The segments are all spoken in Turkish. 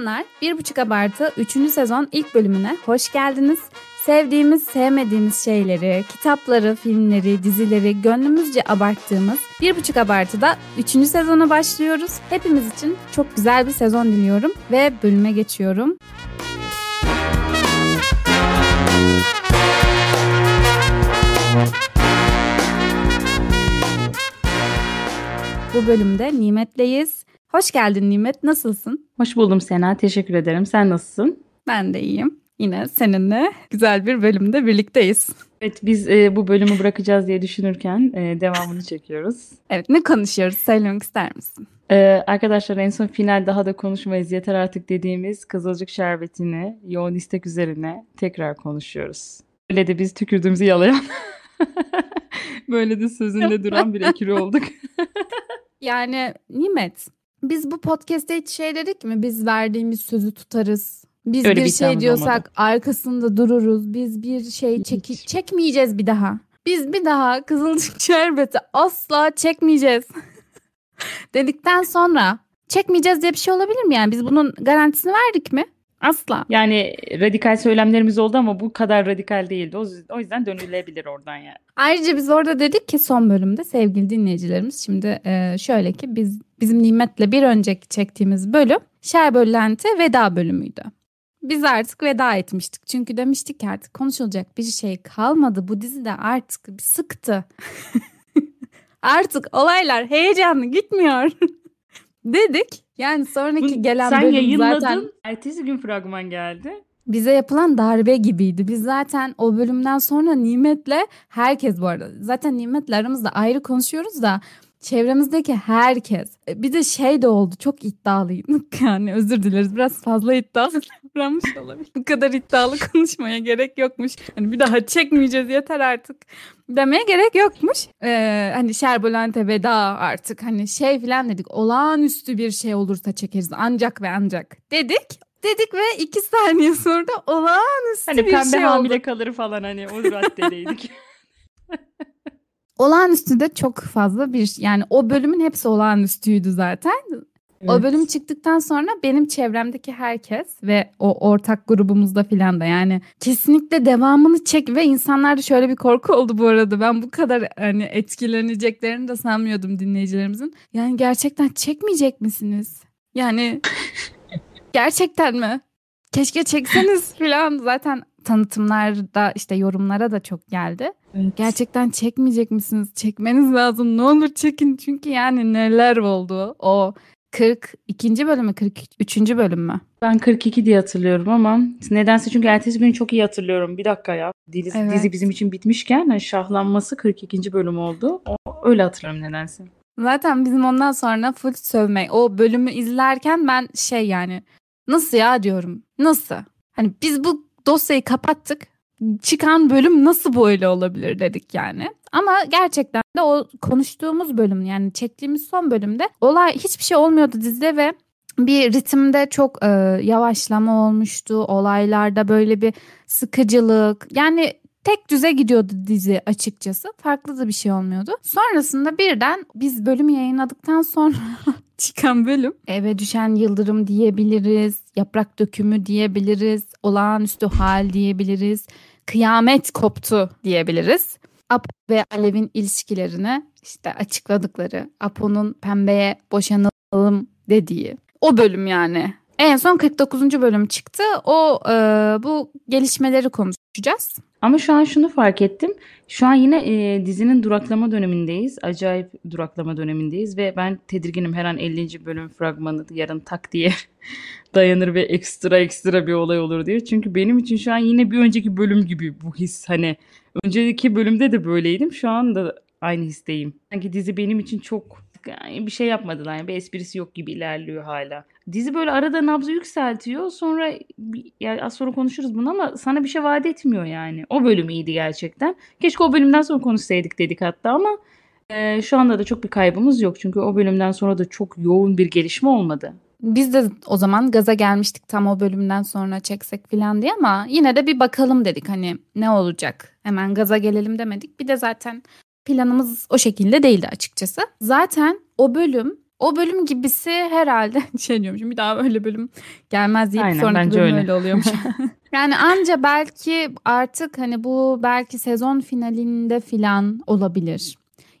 Selamlar. Bir Buçuk Abartı 3. sezon ilk bölümüne hoş geldiniz. Sevdiğimiz, sevmediğimiz şeyleri, kitapları, filmleri, dizileri gönlümüzce abarttığımız Bir Buçuk Abartı'da 3. sezona başlıyoruz. Hepimiz için çok güzel bir sezon diliyorum ve bölüme geçiyorum. Bu bölümde Nimet'leyiz. Hoş geldin Nimet, nasılsın? Hoş buldum Sena, teşekkür ederim. Sen nasılsın? Ben de iyiyim. Yine seninle güzel bir bölümde birlikteyiz. Evet, biz e, bu bölümü bırakacağız diye düşünürken e, devamını çekiyoruz. Evet, ne konuşuyoruz? Söylemek ister misin? Ee, arkadaşlar en son final daha da konuşmayız yeter artık dediğimiz Kızılcık Şerbeti'ni yoğun istek üzerine tekrar konuşuyoruz. Böyle de biz tükürdüğümüzü yalayan böyle de sözünde duran bir ekürü olduk. yani Nimet biz bu podcast'te hiç şey dedik mi? Biz verdiğimiz sözü tutarız. Biz Öyle bir bir şey iddiamız diyorsak arkasında dururuz. Biz bir şey Hiç. çekmeyeceğiz bir daha. Biz bir daha Kızılcık Şerbeti asla çekmeyeceğiz. Dedikten sonra çekmeyeceğiz diye bir şey olabilir mi yani? Biz bunun garantisini verdik mi? Asla. Yani radikal söylemlerimiz oldu ama bu kadar radikal değildi. O, yüzden dönülebilir oradan yani. Ayrıca biz orada dedik ki son bölümde sevgili dinleyicilerimiz şimdi e, şöyle ki biz bizim Nimet'le bir önceki çektiğimiz bölüm Şerböllenti veda bölümüydü. Biz artık veda etmiştik. Çünkü demiştik ki artık konuşulacak bir şey kalmadı. Bu dizide artık bir sıktı. artık olaylar heyecanlı gitmiyor. dedik. Yani sonraki Bu- gelen Sen bölüm yayınladın, zaten ertesi gün fragman geldi. bize yapılan darbe gibiydi. Biz zaten o bölümden sonra Nimet'le herkes bu arada zaten Nimet'le aramızda ayrı konuşuyoruz da çevremizdeki herkes E, bir de şey de oldu çok iddialıydık yani özür dileriz biraz fazla iddialı davranmış olabilir. Bu kadar iddialı konuşmaya gerek yokmuş. Hani bir daha çekmeyeceğiz yeter artık demeye gerek yokmuş. Ee, hani Şerbolante veda artık hani şey falan dedik olağanüstü bir şey olursa çekeriz ancak ve ancak dedik. Dedik ve iki saniye sonra da olağanüstü Hani bir pembe şey hamile oldu. kalır falan hani o raddedeydik. Olağanüstü de çok fazla bir yani o bölümün hepsi olağanüstüydü zaten. O Evet. bölüm çıktıktan sonra benim çevremdeki herkes ve o ortak grubumuzda filan da yani kesinlikle devamını çek ve insanlarda şöyle bir korku oldu bu arada. Ben bu kadar hani etkileneceklerini de sanmıyordum dinleyicilerimizin. Yani gerçekten çekmeyecek misiniz? Yani gerçekten mi? Keşke çekseniz filan zaten tanıtımlarda işte yorumlara da çok geldi. Evet. Gerçekten çekmeyecek misiniz? Çekmeniz lazım. Ne olur çekin. Çünkü yani neler oldu? O 42. bölüm mü? 43. bölüm mü? Ben 42 diye hatırlıyorum ama nedense çünkü ertesi günü çok iyi hatırlıyorum. Bir dakika ya. Dizi, Evet. dizi bizim için bitmişken hani şahlanması 42. bölüm oldu. O, öyle hatırlıyorum nedense. Zaten bizim ondan sonra full sövmek. O bölümü izlerken ben şey yani nasıl ya diyorum. Nasıl? Hani biz bu dosyayı kapattık. Çıkan bölüm nasıl böyle olabilir dedik yani. Ama gerçekten de o konuştuğumuz bölüm yani çektiğimiz son bölümde olay hiçbir şey olmuyordu dizide ve bir ritimde çok e, yavaşlama olmuştu. Olaylarda böyle bir sıkıcılık. Yani tek düze gidiyordu dizi açıkçası. Farklı da bir şey olmuyordu. Sonrasında birden biz bölümü yayınladıktan sonra çıkan bölüm eve düşen yıldırım diyebiliriz. Yaprak dökümü diyebiliriz. Olağanüstü hal diyebiliriz. Kıyamet koptu diyebiliriz. Apo ve Alev'in ilişkilerini işte açıkladıkları. Apo'nun pembeye boşanalım dediği. O bölüm yani. En son 49. bölüm çıktı. O e, bu gelişmeleri konuşacağız. Ama şu an şunu fark ettim. Şu an yine e, dizinin duraklama dönemindeyiz. Acayip duraklama dönemindeyiz ve ben tedirginim her an 50. bölüm fragmanı yarın tak diye dayanır ve ekstra ekstra bir olay olur diye. Çünkü benim için şu an yine bir önceki bölüm gibi bu his hani önceki bölümde de böyleydim. Şu anda aynı histeyim. Sanki dizi benim için çok yani bir şey yapmadılar. Yani bir esprisi yok gibi ilerliyor hala. Dizi böyle arada nabzı yükseltiyor. Sonra yani az sonra konuşuruz bunu ama sana bir şey vaat etmiyor yani. O bölüm iyiydi gerçekten. Keşke o bölümden sonra konuşsaydık dedik hatta ama e, şu anda da çok bir kaybımız yok. Çünkü o bölümden sonra da çok yoğun bir gelişme olmadı. Biz de o zaman gaza gelmiştik tam o bölümden sonra çeksek falan diye ama yine de bir bakalım dedik hani ne olacak. Hemen gaza gelelim demedik. Bir de zaten planımız o şekilde değildi açıkçası. Zaten o bölüm O bölüm gibisi herhalde şey diyorum bir daha öyle bölüm gelmez deyip Aynen, sonraki bölüm öyle. öyle oluyormuş. yani anca belki artık hani bu belki sezon finalinde filan olabilir.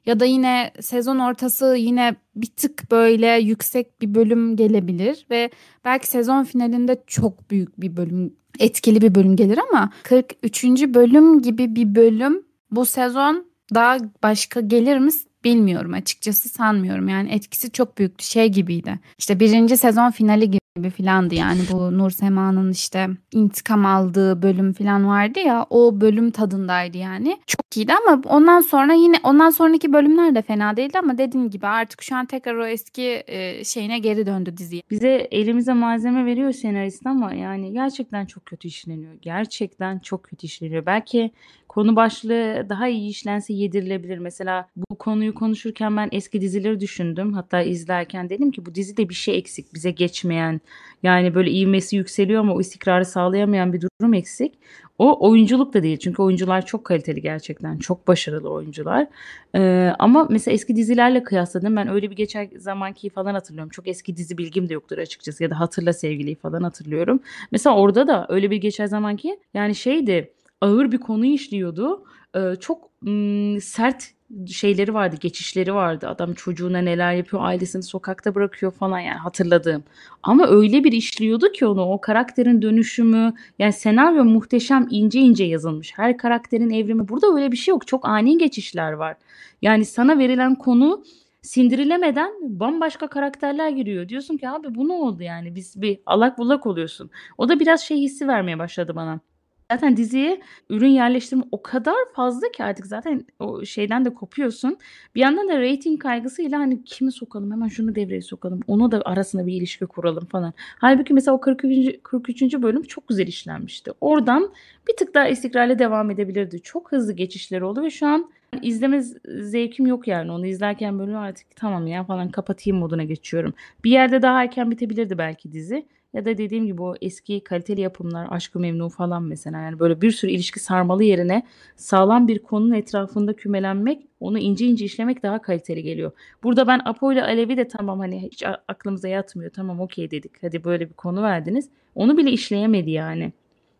Ya da yine sezon ortası yine bir tık böyle yüksek bir bölüm gelebilir ve belki sezon finalinde çok büyük bir bölüm, etkili bir bölüm gelir ama 43. bölüm gibi bir bölüm bu sezon daha başka gelir mi bilmiyorum açıkçası sanmıyorum. Yani etkisi çok büyüktü şey gibiydi. İşte birinci sezon finali gibi filandı yani bu Nur Sema'nın işte intikam aldığı bölüm filan vardı ya o bölüm tadındaydı yani. Çok iyiydi ama ondan sonra yine ondan sonraki bölümler de fena değildi ama dediğim gibi artık şu an tekrar o eski e, şeyine geri döndü diziye. Bize elimize malzeme veriyor senarist ama yani gerçekten çok kötü işleniyor. Gerçekten çok kötü işleniyor. Belki konu başlığı daha iyi işlense yedirilebilir. Mesela bu konuyu konuşurken ben eski dizileri düşündüm. Hatta izlerken dedim ki bu dizide bir şey eksik. Bize geçmeyen yani böyle ivmesi yükseliyor ama o istikrarı sağlayamayan bir durum eksik. O oyunculuk da değil çünkü oyuncular çok kaliteli gerçekten. Çok başarılı oyuncular. Ee, ama mesela eski dizilerle kıyasladım. Ben öyle bir geçen zamanki falan hatırlıyorum. Çok eski dizi bilgim de yoktur açıkçası ya da Hatırla Sevgili'yi falan hatırlıyorum. Mesela orada da öyle bir geçen zamanki yani şeydi ağır bir konu işliyordu. Ee, çok ım, sert şeyleri vardı, geçişleri vardı. Adam çocuğuna neler yapıyor, ailesini sokakta bırakıyor falan yani hatırladığım. Ama öyle bir işliyordu ki onu, o karakterin dönüşümü, yani senaryo muhteşem ince ince yazılmış. Her karakterin evrimi. Burada öyle bir şey yok. Çok ani geçişler var. Yani sana verilen konu sindirilemeden bambaşka karakterler giriyor. Diyorsun ki abi bu ne oldu yani? Biz bir alak bulak oluyorsun. O da biraz şey hissi vermeye başladı bana. Zaten diziye ürün yerleştirme o kadar fazla ki artık zaten o şeyden de kopuyorsun. Bir yandan da rating kaygısıyla hani kimi sokalım hemen şunu devreye sokalım. Onu da arasında bir ilişki kuralım falan. Halbuki mesela o 43. 43. bölüm çok güzel işlenmişti. Oradan bir tık daha istikrarlı devam edebilirdi. Çok hızlı geçişleri oldu ve şu an izleme zevkim yok yani. Onu izlerken böyle artık tamam ya falan kapatayım moduna geçiyorum. Bir yerde daha erken bitebilirdi belki dizi. Ya da dediğim gibi o eski kaliteli yapımlar, Aşk-ı Memnu falan mesela yani böyle bir sürü ilişki sarmalı yerine sağlam bir konunun etrafında kümelenmek, onu ince ince işlemek daha kaliteli geliyor. Burada ben Apo ile Alevi de tamam hani hiç aklımıza yatmıyor. Tamam okey dedik. Hadi böyle bir konu verdiniz. Onu bile işleyemedi yani.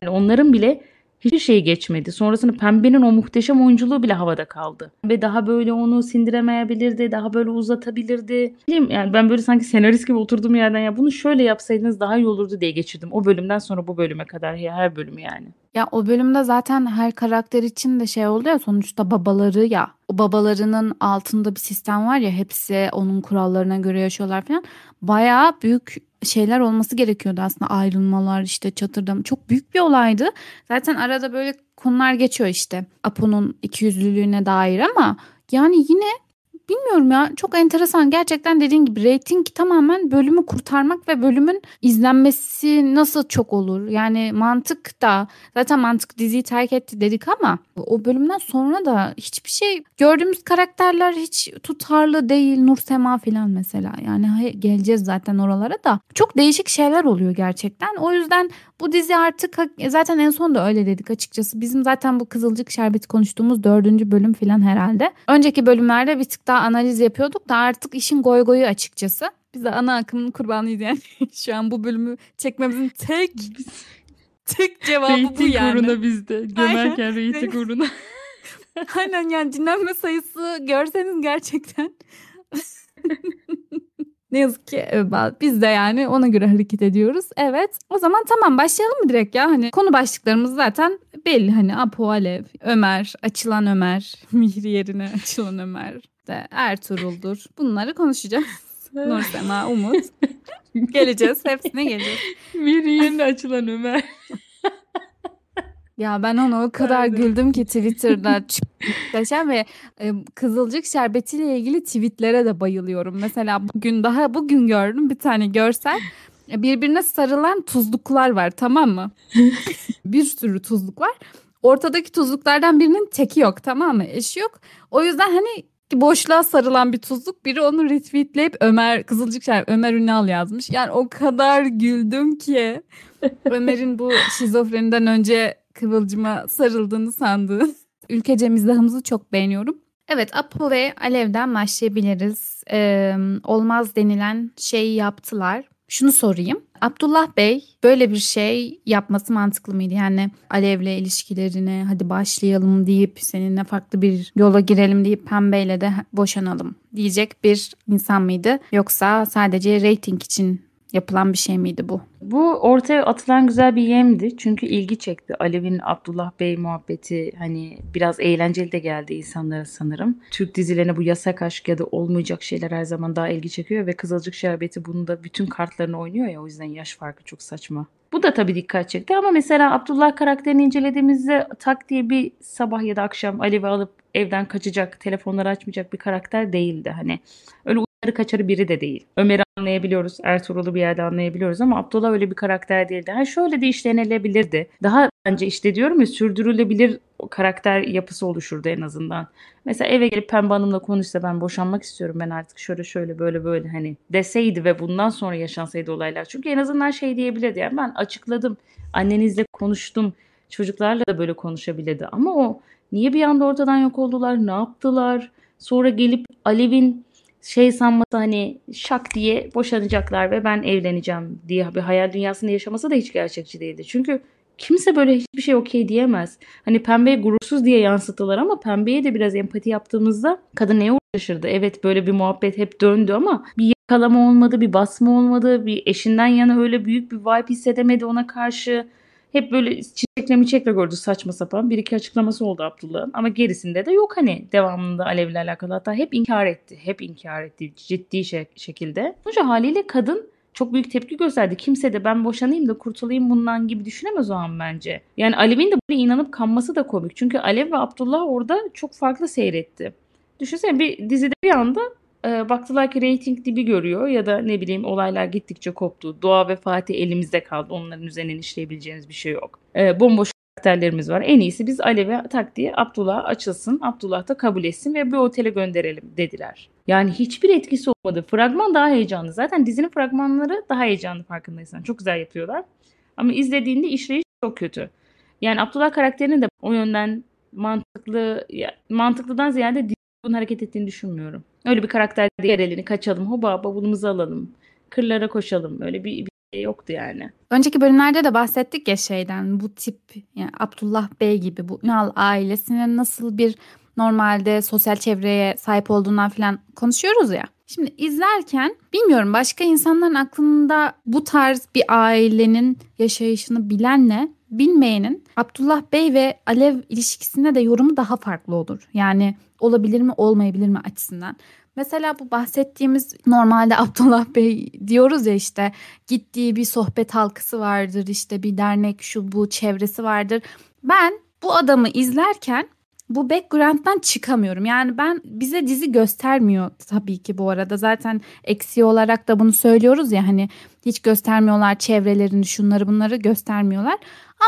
yani onların bile hiçbir şey geçmedi. Sonrasında Pembe'nin o muhteşem oyunculuğu bile havada kaldı. Ve daha böyle onu sindiremeyebilirdi, daha böyle uzatabilirdi. Bileyim yani ben böyle sanki senarist gibi oturduğum yerden ya bunu şöyle yapsaydınız daha iyi olurdu diye geçirdim. O bölümden sonra bu bölüme kadar ya her bölümü yani. Ya o bölümde zaten her karakter için de şey oldu ya sonuçta babaları ya. O babalarının altında bir sistem var ya hepsi onun kurallarına göre yaşıyorlar falan. Bayağı büyük şeyler olması gerekiyordu aslında. Ayrılmalar işte çatırdım çok büyük bir olaydı. Zaten arada böyle konular geçiyor işte. Apo'nun ikiyüzlülüğüne dair ama yani yine bilmiyorum ya çok enteresan. Gerçekten dediğin gibi rating tamamen bölümü kurtarmak ve bölümün izlenmesi nasıl çok olur? Yani mantık da zaten mantık diziyi terk etti dedik ama o bölümden sonra da hiçbir şey gördüğümüz karakterler hiç tutarlı değil Nur Sema falan mesela. Yani geleceğiz zaten oralara da. Çok değişik şeyler oluyor gerçekten. O yüzden bu dizi artık zaten en son da öyle dedik açıkçası bizim zaten bu Kızılcık Şerbeti konuştuğumuz dördüncü bölüm falan herhalde önceki bölümlerde bir tık daha analiz yapıyorduk da artık işin goy goyu açıkçası. Biz de ana akımın kurbanıyız yani. Şu an bu bölümü çekmemizin tek tek cevabı bu yani. uğruna bizde. Gömerken reyting uğruna. Aynen yani dinlenme sayısı görseniz gerçekten. ne yazık ki biz de yani ona göre hareket ediyoruz. Evet o zaman tamam başlayalım mı direkt ya? Hani konu başlıklarımız zaten belli. Hani Apo Alev, Ömer, açılan Ömer, Mihri yerine açılan Ömer de Ertuğrul'dur. Bunları konuşacağız. Nur Sema, Umut. geleceğiz. Hepsine geleceğiz. Mihri yerine açılan Ömer. Ya ben ona o kadar Aynen. güldüm ki Twitter'da muhteşem ve e, Kızılcık şerbetiyle ilgili tweetlere de bayılıyorum. Mesela bugün daha bugün gördüm bir tane görsel birbirine sarılan tuzluklar var tamam mı? bir sürü tuzluk var. Ortadaki tuzluklardan birinin teki yok tamam mı? Eşi yok. O yüzden hani boşluğa sarılan bir tuzluk. Biri onu retweetleyip Ömer Kızılcık Şerbeti Ömer Ünal yazmış. Yani o kadar güldüm ki. Ömer'in bu şizofreniden önce Kıvılcım'a sarıldığını sandığı ülkece mizahımızı çok beğeniyorum. Evet Apo ve Alev'den başlayabiliriz. Ee, olmaz denilen şeyi yaptılar. Şunu sorayım. Abdullah Bey böyle bir şey yapması mantıklı mıydı? Yani Alev'le ilişkilerine hadi başlayalım deyip seninle farklı bir yola girelim deyip Pembe'yle de boşanalım diyecek bir insan mıydı? Yoksa sadece reyting için yapılan bir şey miydi bu? Bu ortaya atılan güzel bir yemdi. Çünkü ilgi çekti. Alev'in Abdullah Bey muhabbeti hani biraz eğlenceli de geldi insanlara sanırım. Türk dizilerine bu yasak aşk ya da olmayacak şeyler her zaman daha ilgi çekiyor ve Kızılcık Şerbeti bunu da bütün kartlarını oynuyor ya o yüzden yaş farkı çok saçma. Bu da tabii dikkat çekti ama mesela Abdullah karakterini incelediğimizde tak diye bir sabah ya da akşam Alev'i alıp evden kaçacak, telefonları açmayacak bir karakter değildi. Hani öyle kaçarı biri de değil. Ömer'i anlayabiliyoruz, Ertuğrul'u bir yerde anlayabiliyoruz ama Abdullah öyle bir karakter değildi. Ha şöyle de işlenilebilirdi. Daha bence işte diyorum ya sürdürülebilir karakter yapısı oluşurdu en azından. Mesela eve gelip Pembe Hanım'la konuşsa ben boşanmak istiyorum ben artık şöyle şöyle böyle böyle hani deseydi ve bundan sonra yaşansaydı olaylar. Çünkü en azından şey diyebilirdi yani ben açıkladım annenizle konuştum çocuklarla da böyle konuşabilirdi ama o niye bir anda ortadan yok oldular ne yaptılar sonra gelip Alev'in şey sanması hani şak diye boşanacaklar ve ben evleneceğim diye bir hayal dünyasında yaşaması da hiç gerçekçi değildi. Çünkü kimse böyle hiçbir şey okey diyemez. Hani pembeye gurursuz diye yansıttılar ama pembeye de biraz empati yaptığımızda kadın neye uğraşırdı? Evet böyle bir muhabbet hep döndü ama bir yakalama olmadı, bir basma olmadı, bir eşinden yana öyle büyük bir vibe hissedemedi ona karşı. Hep böyle çiçekle miçekle gördü saçma sapan. Bir iki açıklaması oldu Abdullah'ın. Ama gerisinde de yok hani devamında Alev'le alakalı. Hatta hep inkar etti. Hep inkar etti ciddi şekilde. Sonuçta haliyle kadın çok büyük tepki gösterdi. Kimse de ben boşanayım da kurtulayım bundan gibi düşünemez o an bence. Yani Alev'in de buraya inanıp kanması da komik. Çünkü Alev ve Abdullah orada çok farklı seyretti. Düşünsene bir dizide bir anda e, baktılar ki reyting dibi görüyor ya da ne bileyim olaylar gittikçe koptu. Doğa ve Fatih elimizde kaldı. Onların üzerinden işleyebileceğimiz bir şey yok. E, bomboş karakterlerimiz var. En iyisi biz Alev'e tak diye Abdullah açılsın. Abdullah da kabul etsin ve bir otele gönderelim dediler. Yani hiçbir etkisi olmadı. Fragman daha heyecanlı. Zaten dizinin fragmanları daha heyecanlı farkındaysan. Çok güzel yapıyorlar. Ama izlediğinde işleyiş çok kötü. Yani Abdullah karakterinin de o yönden mantıklı mantıklıdan ziyade bunun hareket ettiğini düşünmüyorum. Öyle bir karakter değil. Elini kaçalım. Hoba bavulumuzu alalım. Kırlara koşalım. Öyle bir, bir şey yoktu yani. Önceki bölümlerde de bahsettik ya şeyden bu tip yani Abdullah Bey gibi bu Ünal ailesinin nasıl bir normalde sosyal çevreye sahip olduğundan falan konuşuyoruz ya. Şimdi izlerken bilmiyorum başka insanların aklında bu tarz bir ailenin yaşayışını bilenle bilmeyenin Abdullah Bey ve Alev ilişkisinde de yorumu daha farklı olur. Yani olabilir mi olmayabilir mi açısından. Mesela bu bahsettiğimiz normalde Abdullah Bey diyoruz ya işte gittiği bir sohbet halkası vardır işte bir dernek şu bu çevresi vardır. Ben bu adamı izlerken bu background'dan çıkamıyorum. Yani ben bize dizi göstermiyor tabii ki bu arada. Zaten eksi olarak da bunu söylüyoruz ya hani hiç göstermiyorlar çevrelerini şunları bunları göstermiyorlar.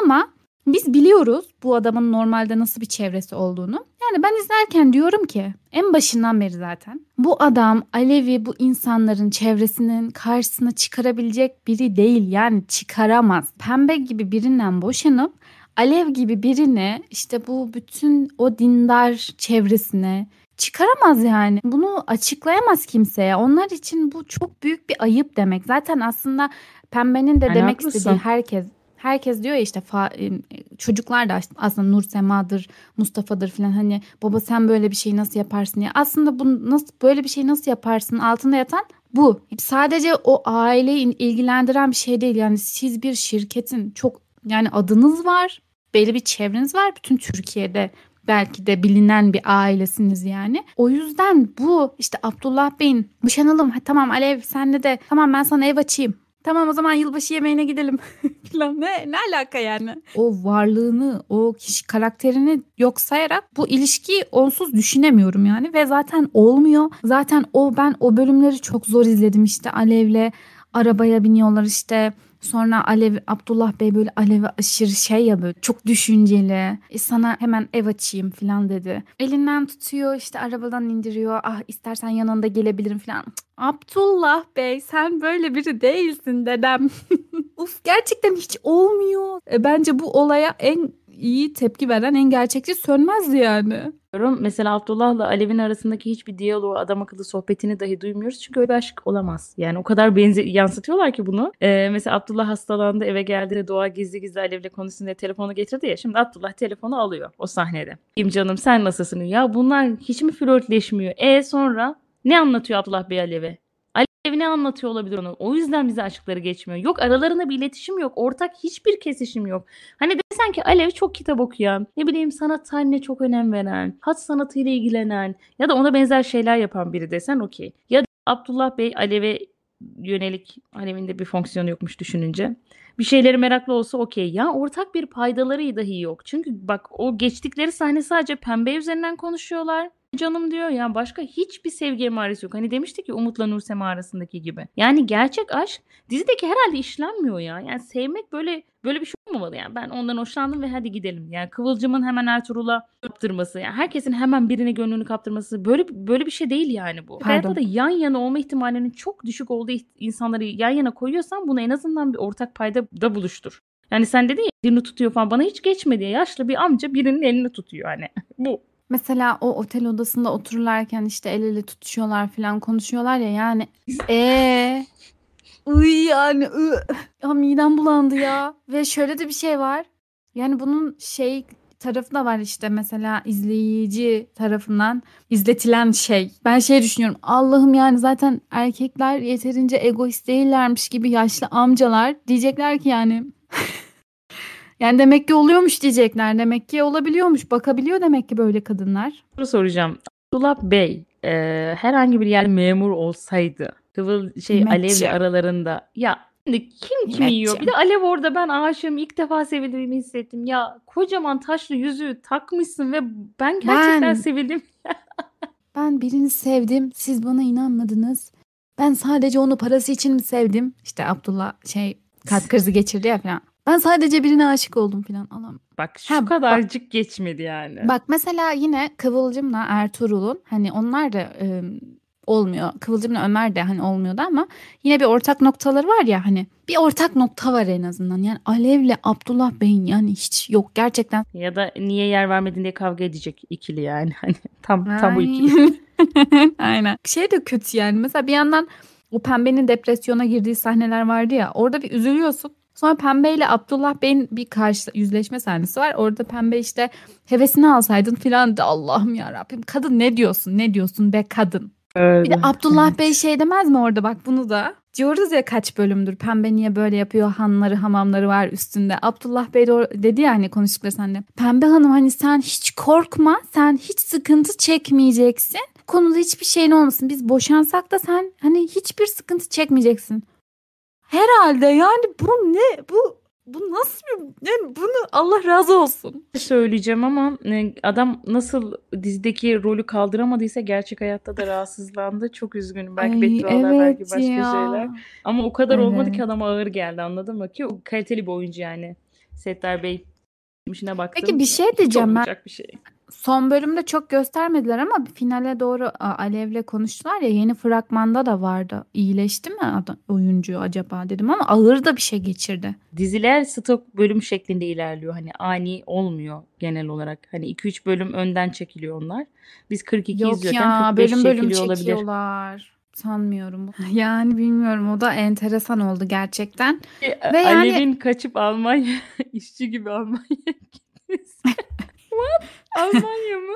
Ama biz biliyoruz bu adamın normalde nasıl bir çevresi olduğunu. Yani ben izlerken diyorum ki en başından beri zaten bu adam Alevi bu insanların çevresinin karşısına çıkarabilecek biri değil. Yani çıkaramaz. Pembe gibi birinden boşanıp Alev gibi birini işte bu bütün o dindar çevresine çıkaramaz yani. Bunu açıklayamaz kimseye. Onlar için bu çok büyük bir ayıp demek. Zaten aslında Pembe'nin de yani demek haklısın. istediği herkes herkes diyor ya işte fa- e, çocuklar da aslında Nur Sema'dır, Mustafa'dır falan hani baba sen böyle bir şey nasıl yaparsın diye. Aslında bu nasıl böyle bir şey nasıl yaparsın altında yatan bu. Sadece o aileyi ilgilendiren bir şey değil. Yani siz bir şirketin çok yani adınız var, belli bir çevreniz var bütün Türkiye'de belki de bilinen bir ailesiniz yani. O yüzden bu işte Abdullah Bey'in boşanalım tamam Alev senle de tamam ben sana ev açayım Tamam o zaman yılbaşı yemeğine gidelim. Ne, ne alaka yani? O varlığını, o kişi karakterini yok sayarak bu ilişkiyi onsuz düşünemiyorum yani. Ve zaten olmuyor. Zaten o ben o bölümleri çok zor izledim işte Alev'le arabaya biniyorlar işte Sonra Alev Abdullah Bey böyle Alev'e aşırı şey ya böyle çok düşünceli. E sana hemen ev açayım falan dedi. Elinden tutuyor işte arabadan indiriyor. Ah istersen yanında gelebilirim falan. Abdullah Bey sen böyle biri değilsin dedem. Uf gerçekten hiç olmuyor. E, bence bu olaya en iyi tepki veren en gerçekçi sönmezdi yani. Mesela Abdullah'la Alev'in arasındaki hiçbir diyaloğu, adam akıllı sohbetini dahi duymuyoruz. Çünkü öyle aşk olamaz. Yani o kadar benze yansıtıyorlar ki bunu. Ee, mesela Abdullah hastalandı eve geldi de Doğa gizli gizli Alev'le konuşsun diye telefonu getirdi ya. Şimdi Abdullah telefonu alıyor o sahnede. Kim canım sen nasılsın? Ya bunlar hiç mi flörtleşmiyor? E sonra ne anlatıyor Abdullah Bey Alev'e? Alev ne anlatıyor olabilir onu? O yüzden bize aşkları geçmiyor. Yok aralarında bir iletişim yok. Ortak hiçbir kesişim yok. Hani desen ki Alev çok kitap okuyan, ne bileyim sanat tarihine çok önem veren, hat sanatıyla ilgilenen ya da ona benzer şeyler yapan biri desen okey. Ya da Abdullah Bey Alev'e yönelik Alev'in de bir fonksiyonu yokmuş düşününce. Bir şeyleri meraklı olsa okey. Ya ortak bir paydaları dahi yok. Çünkü bak o geçtikleri sahne sadece pembe üzerinden konuşuyorlar canım diyor. Yani başka hiçbir sevgi emaresi yok. Hani demiştik ki Umut'la Nursema arasındaki gibi. Yani gerçek aşk dizideki herhalde işlenmiyor ya. Yani sevmek böyle böyle bir şey olmamalı yani. Ben ondan hoşlandım ve hadi gidelim. Yani Kıvılcım'ın hemen Ertuğrul'a kaptırması, yani herkesin hemen birine gönlünü kaptırması böyle böyle bir şey değil yani bu. Pardon. Hayatta da yan yana olma ihtimalinin çok düşük olduğu insanları yan yana koyuyorsan bunu en azından bir ortak payda da buluştur. Yani sen dedin ya elini tutuyor falan bana hiç geçmedi ya. Yaşlı bir amca birinin elini tutuyor hani. bu. Mesela o otel odasında otururlarken işte el ele tutuşuyorlar falan konuşuyorlar ya yani ee Uy yani ı. Ya midem bulandı ya. Ve şöyle de bir şey var. Yani bunun şey tarafı da var işte mesela izleyici tarafından izletilen şey. Ben şey düşünüyorum. Allah'ım yani zaten erkekler yeterince egoist değillermiş gibi yaşlı amcalar diyecekler ki yani Yani demek ki oluyormuş diyecekler. Demek ki olabiliyormuş. Bakabiliyor demek ki böyle kadınlar. Soru soracağım. Abdullah Bey e, herhangi bir yer memur olsaydı Kıvıl şey Alev'le aralarında ya Şimdi kim kimi yiyor? Bir de Alev orada ben aşığım ilk defa sevildiğimi hissettim. Ya kocaman taşlı yüzüğü takmışsın ve ben gerçekten ben, sevildim. ben birini sevdim. Siz bana inanmadınız. Ben sadece onu parası için mi sevdim? İşte Abdullah şey kalp krizi geçirdi ya falan. Ben sadece birine aşık oldum falan. Allah'ım. Bak şu ha, kadarcık bak, geçmedi yani. Bak mesela yine Kıvılcım'la Ertuğrul'un hani onlar da e, olmuyor. Kıvılcım'la Ömer de hani olmuyordu ama yine bir ortak noktaları var ya hani bir ortak nokta var en azından. Yani Alev'le Abdullah Bey'in yani hiç yok gerçekten. Ya da niye yer vermedin diye kavga edecek ikili yani. Hani tam tam bu ikili. Aynen. Şey de kötü yani. Mesela bir yandan o pembenin depresyona girdiği sahneler vardı ya. Orada bir üzülüyorsun. Sonra Pembe ile Abdullah Bey'in bir karşı yüzleşme sahnesi var. Orada Pembe işte hevesini alsaydın filan da Allah'ım ya Rabbim. Kadın ne diyorsun? Ne diyorsun be kadın? Öyle. Bir de Abdullah Bey şey demez mi orada bak bunu da. Diyoruz ya kaç bölümdür pembe niye böyle yapıyor hanları hamamları var üstünde. Abdullah Bey de dedi ya hani konuştukları sende. Pembe hanım hani sen hiç korkma sen hiç sıkıntı çekmeyeceksin. Konuda hiçbir şeyin olmasın. Biz boşansak da sen hani hiçbir sıkıntı çekmeyeceksin. Herhalde yani bu ne? Bu bu nasıl bir yani bunu Allah razı olsun. Söyleyeceğim ama e, adam nasıl dizideki rolü kaldıramadıysa gerçek hayatta da rahatsızlandı. Çok üzgünüm. Belki Ay, beddualar evet belki başka ya. şeyler. Ama o kadar evet. olmadı ki adama ağır geldi anladın mı? Ki o kaliteli bir oyuncu yani. Settar Bey işine baktım. Peki bir şey diyeceğim ben. Bir şey son bölümde çok göstermediler ama finale doğru Alev'le konuştular ya yeni fragmanda da vardı. İyileşti mi adam, oyuncu acaba dedim ama ağır da bir şey geçirdi. Diziler stok bölüm şeklinde ilerliyor. Hani ani olmuyor genel olarak. Hani 2-3 bölüm önden çekiliyor onlar. Biz 42 Yok izliyorken ya, 45 bölüm bölüm çekiliyor olabilir. Sanmıyorum. Yani bilmiyorum o da enteresan oldu gerçekten. Ve Alev'in yani... kaçıp Almanya işçi gibi Almanya gitmesi. What? Almanya mı?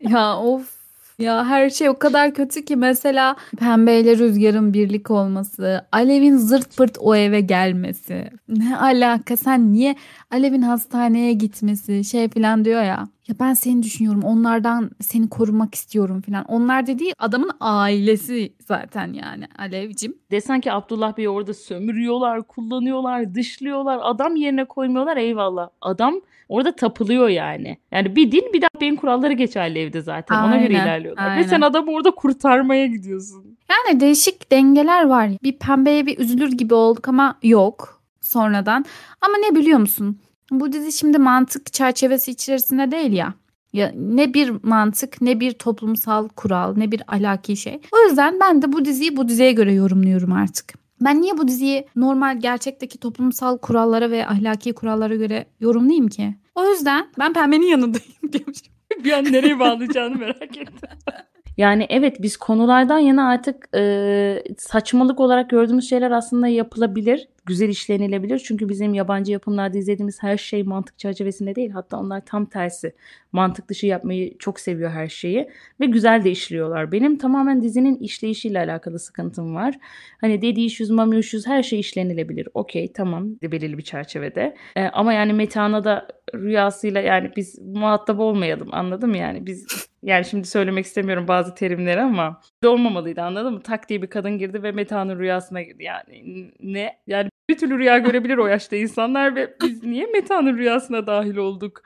ya of ya her şey o kadar kötü ki mesela Pembe ile Rüzgar'ın birlik olması, Alev'in zırt pırt o eve gelmesi. Ne alaka sen niye Alev'in hastaneye gitmesi şey falan diyor ya. Ya ben seni düşünüyorum onlardan seni korumak istiyorum falan. Onlar dediği adamın ailesi zaten yani Alevcim. Desen ki Abdullah Bey orada sömürüyorlar, kullanıyorlar, dışlıyorlar. Adam yerine koymuyorlar eyvallah. Adam Orada tapılıyor yani. Yani bir din bir de beyin kuralları geçerli evde zaten. Aynen, Ona göre ilerliyorlar. Aynen. Ve sen adamı orada kurtarmaya gidiyorsun. Yani değişik dengeler var. Bir pembeye bir üzülür gibi olduk ama yok sonradan. Ama ne biliyor musun? Bu dizi şimdi mantık çerçevesi içerisinde değil ya. Ya ne bir mantık, ne bir toplumsal kural, ne bir alaki şey. O yüzden ben de bu diziyi bu diziye göre yorumluyorum artık. Ben niye bu diziyi normal gerçekteki toplumsal kurallara ve ahlaki kurallara göre yorumlayayım ki? O yüzden ben pembenin yanındayım diyormuşum. bir an nereye bağlayacağını merak ettim. Yani evet biz konulardan yana artık e, saçmalık olarak gördüğümüz şeyler aslında yapılabilir. Güzel işlenilebilir. Çünkü bizim yabancı yapımlarda izlediğimiz her şey mantık çerçevesinde değil. Hatta onlar tam tersi. Mantık dışı yapmayı çok seviyor her şeyi. Ve güzel de işliyorlar. Benim tamamen dizinin işleyişiyle alakalı sıkıntım var. Hani issues, mami issues her şey işlenilebilir. Okey tamam belirli bir çerçevede. E, ama yani Metana da rüyasıyla yani biz muhatap olmayalım anladım yani biz yani şimdi söylemek istemiyorum bazı terimleri ama olmamalıydı anladın mı? Tak diye bir kadın girdi ve Meta'nın rüyasına girdi. Yani ne? Yani bir türlü rüya görebilir o yaşta insanlar ve biz niye Meta'nın rüyasına dahil olduk?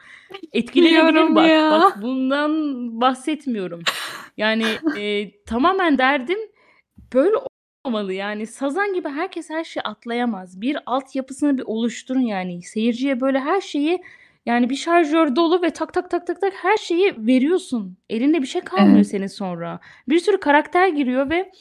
Etkileniyorum bak. Ya. Bak bundan bahsetmiyorum. Yani e, tamamen derdim böyle olmamalı yani sazan gibi herkes her şeyi atlayamaz. Bir altyapısını bir oluşturun yani seyirciye böyle her şeyi yani bir şarjör dolu ve tak tak tak tak tak her şeyi veriyorsun. Elinde bir şey kalmıyor Evet. senin sonra. Bir sürü karakter giriyor ve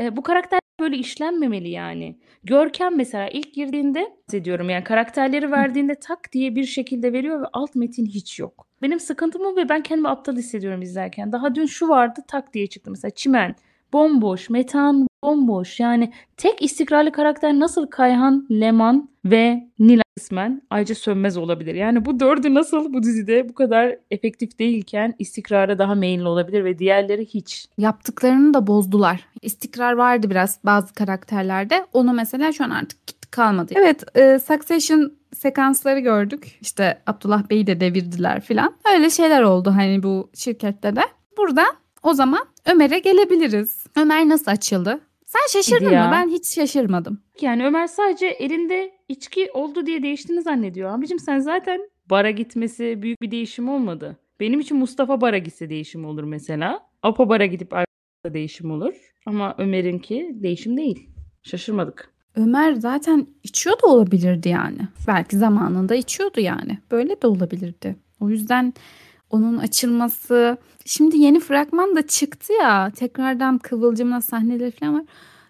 e, bu karakter böyle işlenmemeli yani. Görkem mesela ilk girdiğinde ediyorum yani karakterleri verdiğinde tak diye bir şekilde veriyor ve alt metin hiç yok. Benim sıkıntım o ve ben kendimi aptal hissediyorum izlerken. Daha dün şu vardı tak diye çıktı mesela Çimen bomboş, Metan bomboş. Yani tek istikrarlı karakter nasıl Kayhan, Leman ve Nila kısmen ayrıca sönmez olabilir. Yani bu dördü nasıl bu dizide bu kadar efektif değilken istikrara daha meyilli olabilir ve diğerleri hiç. Yaptıklarını da bozdular. İstikrar vardı biraz bazı karakterlerde. Onu mesela şu an artık kalmadı. Evet e, Succession sekansları gördük. İşte Abdullah Bey'i de devirdiler filan. Öyle şeyler oldu hani bu şirkette de. Burada o zaman Ömer'e gelebiliriz. Ömer nasıl açıldı? Sen şaşırdın ya. mı? Ben hiç şaşırmadım. Yani Ömer sadece elinde içki oldu diye değiştiğini zannediyor. Abicim sen zaten bara gitmesi büyük bir değişim olmadı. Benim için Mustafa bara gitse değişim olur mesela. Apo bara gidip arkada değişim olur. Ama Ömer'inki değişim değil. Şaşırmadık. Ömer zaten içiyor da olabilirdi yani. Belki zamanında içiyordu yani. Böyle de olabilirdi. O yüzden onun açılması. Şimdi yeni fragman da çıktı ya. Tekrardan Kıvılcım'la sahneleri falan var.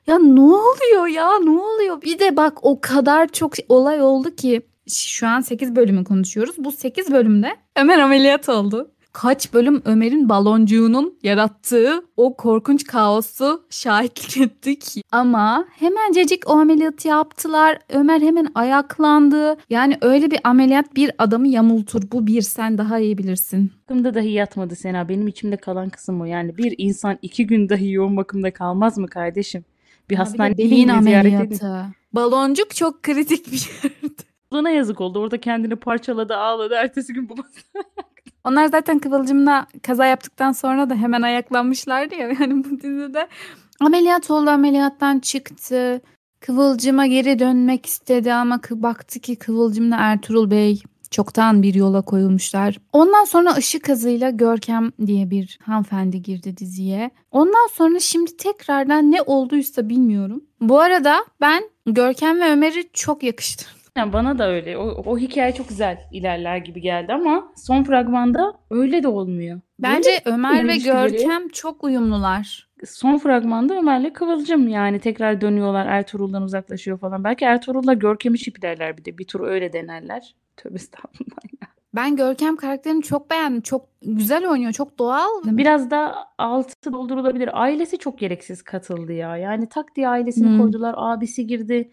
Ya ne oluyor ya ne oluyor? Bir de bak o kadar çok olay oldu ki şu an 8 bölümü konuşuyoruz. Bu 8 bölümde Ömer ameliyat oldu kaç bölüm Ömer'in baloncuğunun yarattığı o korkunç kaosu şahitlik ettik. Ama hemencecik o ameliyatı yaptılar. Ömer hemen ayaklandı. Yani öyle bir ameliyat bir adamı yamultur. Bu bir sen daha iyi bilirsin. Bakımda dahi yatmadı Sena. Benim içimde kalan kısım o. Yani bir insan iki gün dahi yoğun bakımda kalmaz mı kardeşim? Bir hastanede ziyaret edin. Baloncuk çok kritik bir yerdi. Buna yazık oldu. Orada kendini parçaladı, ağladı. Ertesi gün babasına Onlar zaten Kıvılcım'la kaza yaptıktan sonra da hemen ayaklanmışlardı ya. Yani bu dizide ameliyat oldu ameliyattan çıktı. Kıvılcım'a geri dönmek istedi ama baktı ki Kıvılcım'la Ertuğrul Bey çoktan bir yola koyulmuşlar. Ondan sonra ışık hızıyla Görkem diye bir hanımefendi girdi diziye. Ondan sonra şimdi tekrardan ne olduysa bilmiyorum. Bu arada ben Görkem ve Ömer'i çok yakıştırdım. Yani bana da öyle. O, o hikaye çok güzel ilerler gibi geldi ama son fragmanda öyle de olmuyor. Bence Böyle Ömer ve Görkem çok uyumlular. Son fragmanda Ömer'le Kıvılcım yani tekrar dönüyorlar Ertuğrul'dan uzaklaşıyor falan. Belki Ertuğrul'la Görkem'i şiplerler bir de bir tur öyle denerler. Tövbe estağfurullah ya. Ben Görkem karakterini çok beğendim. Çok güzel oynuyor. Çok doğal. Biraz da altı doldurulabilir. Ailesi çok gereksiz katıldı ya. Yani tak diye ailesini hmm. koydular. Abisi girdi.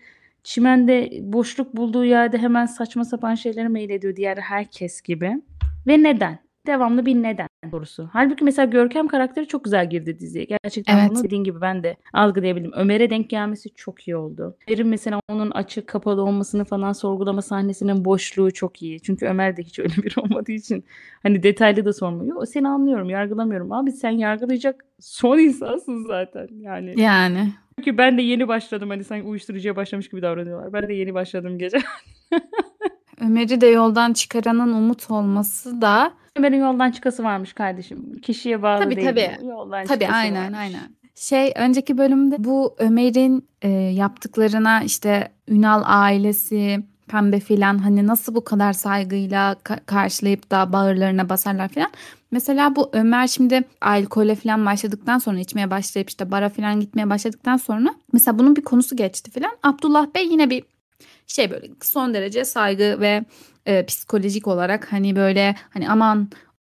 Çimende boşluk bulduğu yerde hemen saçma sapan şeylere meylediyor diğer herkes gibi. Ve neden? Devamlı bir neden doğrusu. Halbuki mesela Görkem karakteri çok güzel girdi diziye. Gerçekten evet. bunu dediğin gibi ben de algılayabildim. Ömer'e denk gelmesi çok iyi oldu. Ömer'in mesela onun açık kapalı olmasını falan sorgulama sahnesinin boşluğu çok iyi. Çünkü Ömer de hiç öyle bir olmadığı için hani detaylı da sormuyor. Seni anlıyorum, yargılamıyorum. Abi sen yargılayacak son insansın zaten. Yani. Yani. Çünkü ben de yeni başladım. Hani sanki uyuşturucuya başlamış gibi davranıyorlar. Ben de yeni başladım gece. Ömer'i de yoldan çıkaranın Umut olması da Ömer'in yoldan çıkası varmış kardeşim. Kişiye bağlı tabii, değil. Tabii tabii. Yoldan tabii aynen varmış. aynen. Şey önceki bölümde bu Ömer'in e, yaptıklarına işte Ünal ailesi pembe filan hani nasıl bu kadar saygıyla ka- karşılayıp da bağırlarına basarlar filan. Mesela bu Ömer şimdi alkole filan başladıktan sonra içmeye başlayıp işte bara filan gitmeye başladıktan sonra mesela bunun bir konusu geçti filan. Abdullah Bey yine bir Şey böyle son derece saygı ve e, psikolojik olarak hani böyle hani aman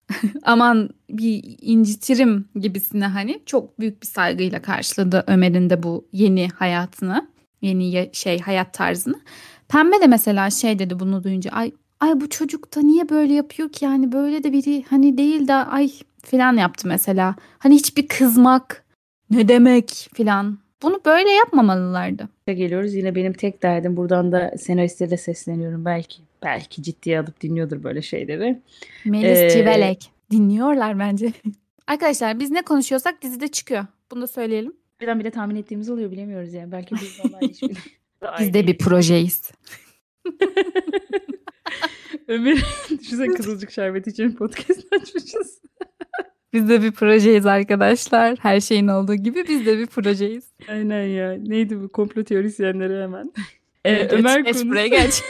aman bir incitirim gibisine hani çok büyük bir saygıyla karşıladı Ömer'in de bu yeni hayatını, yeni şey hayat tarzını. Pembe de mesela şey dedi bunu duyunca ay ay bu çocuk da niye böyle yapıyor ki yani böyle de biri hani değil de ay filan yaptı mesela. Hani hiçbir kızmak ne demek filan. Bunu böyle yapmamalılardı. Geliyoruz yine benim tek derdim buradan da senaristlere sesleniyorum belki. Belki ciddiye alıp dinliyordur böyle şeyleri. Melis ee, Civelek. Dinliyorlar bence. Arkadaşlar biz ne konuşuyorsak dizide çıkıyor. Bunu da söyleyelim. Birden bile tahmin ettiğimiz oluyor bilemiyoruz yani. Belki biz normal. Biz de bir projeyiz. Ömür düşünsene Kızılcık Şerbeti için podcast açmışız. Biz de bir projeyiz arkadaşlar. Her şeyin olduğu gibi biz de bir projeyiz. Aynen ya. Neydi bu komplo teorisyenleri hemen. Ee, Ömer geç, konusu... buraya geç.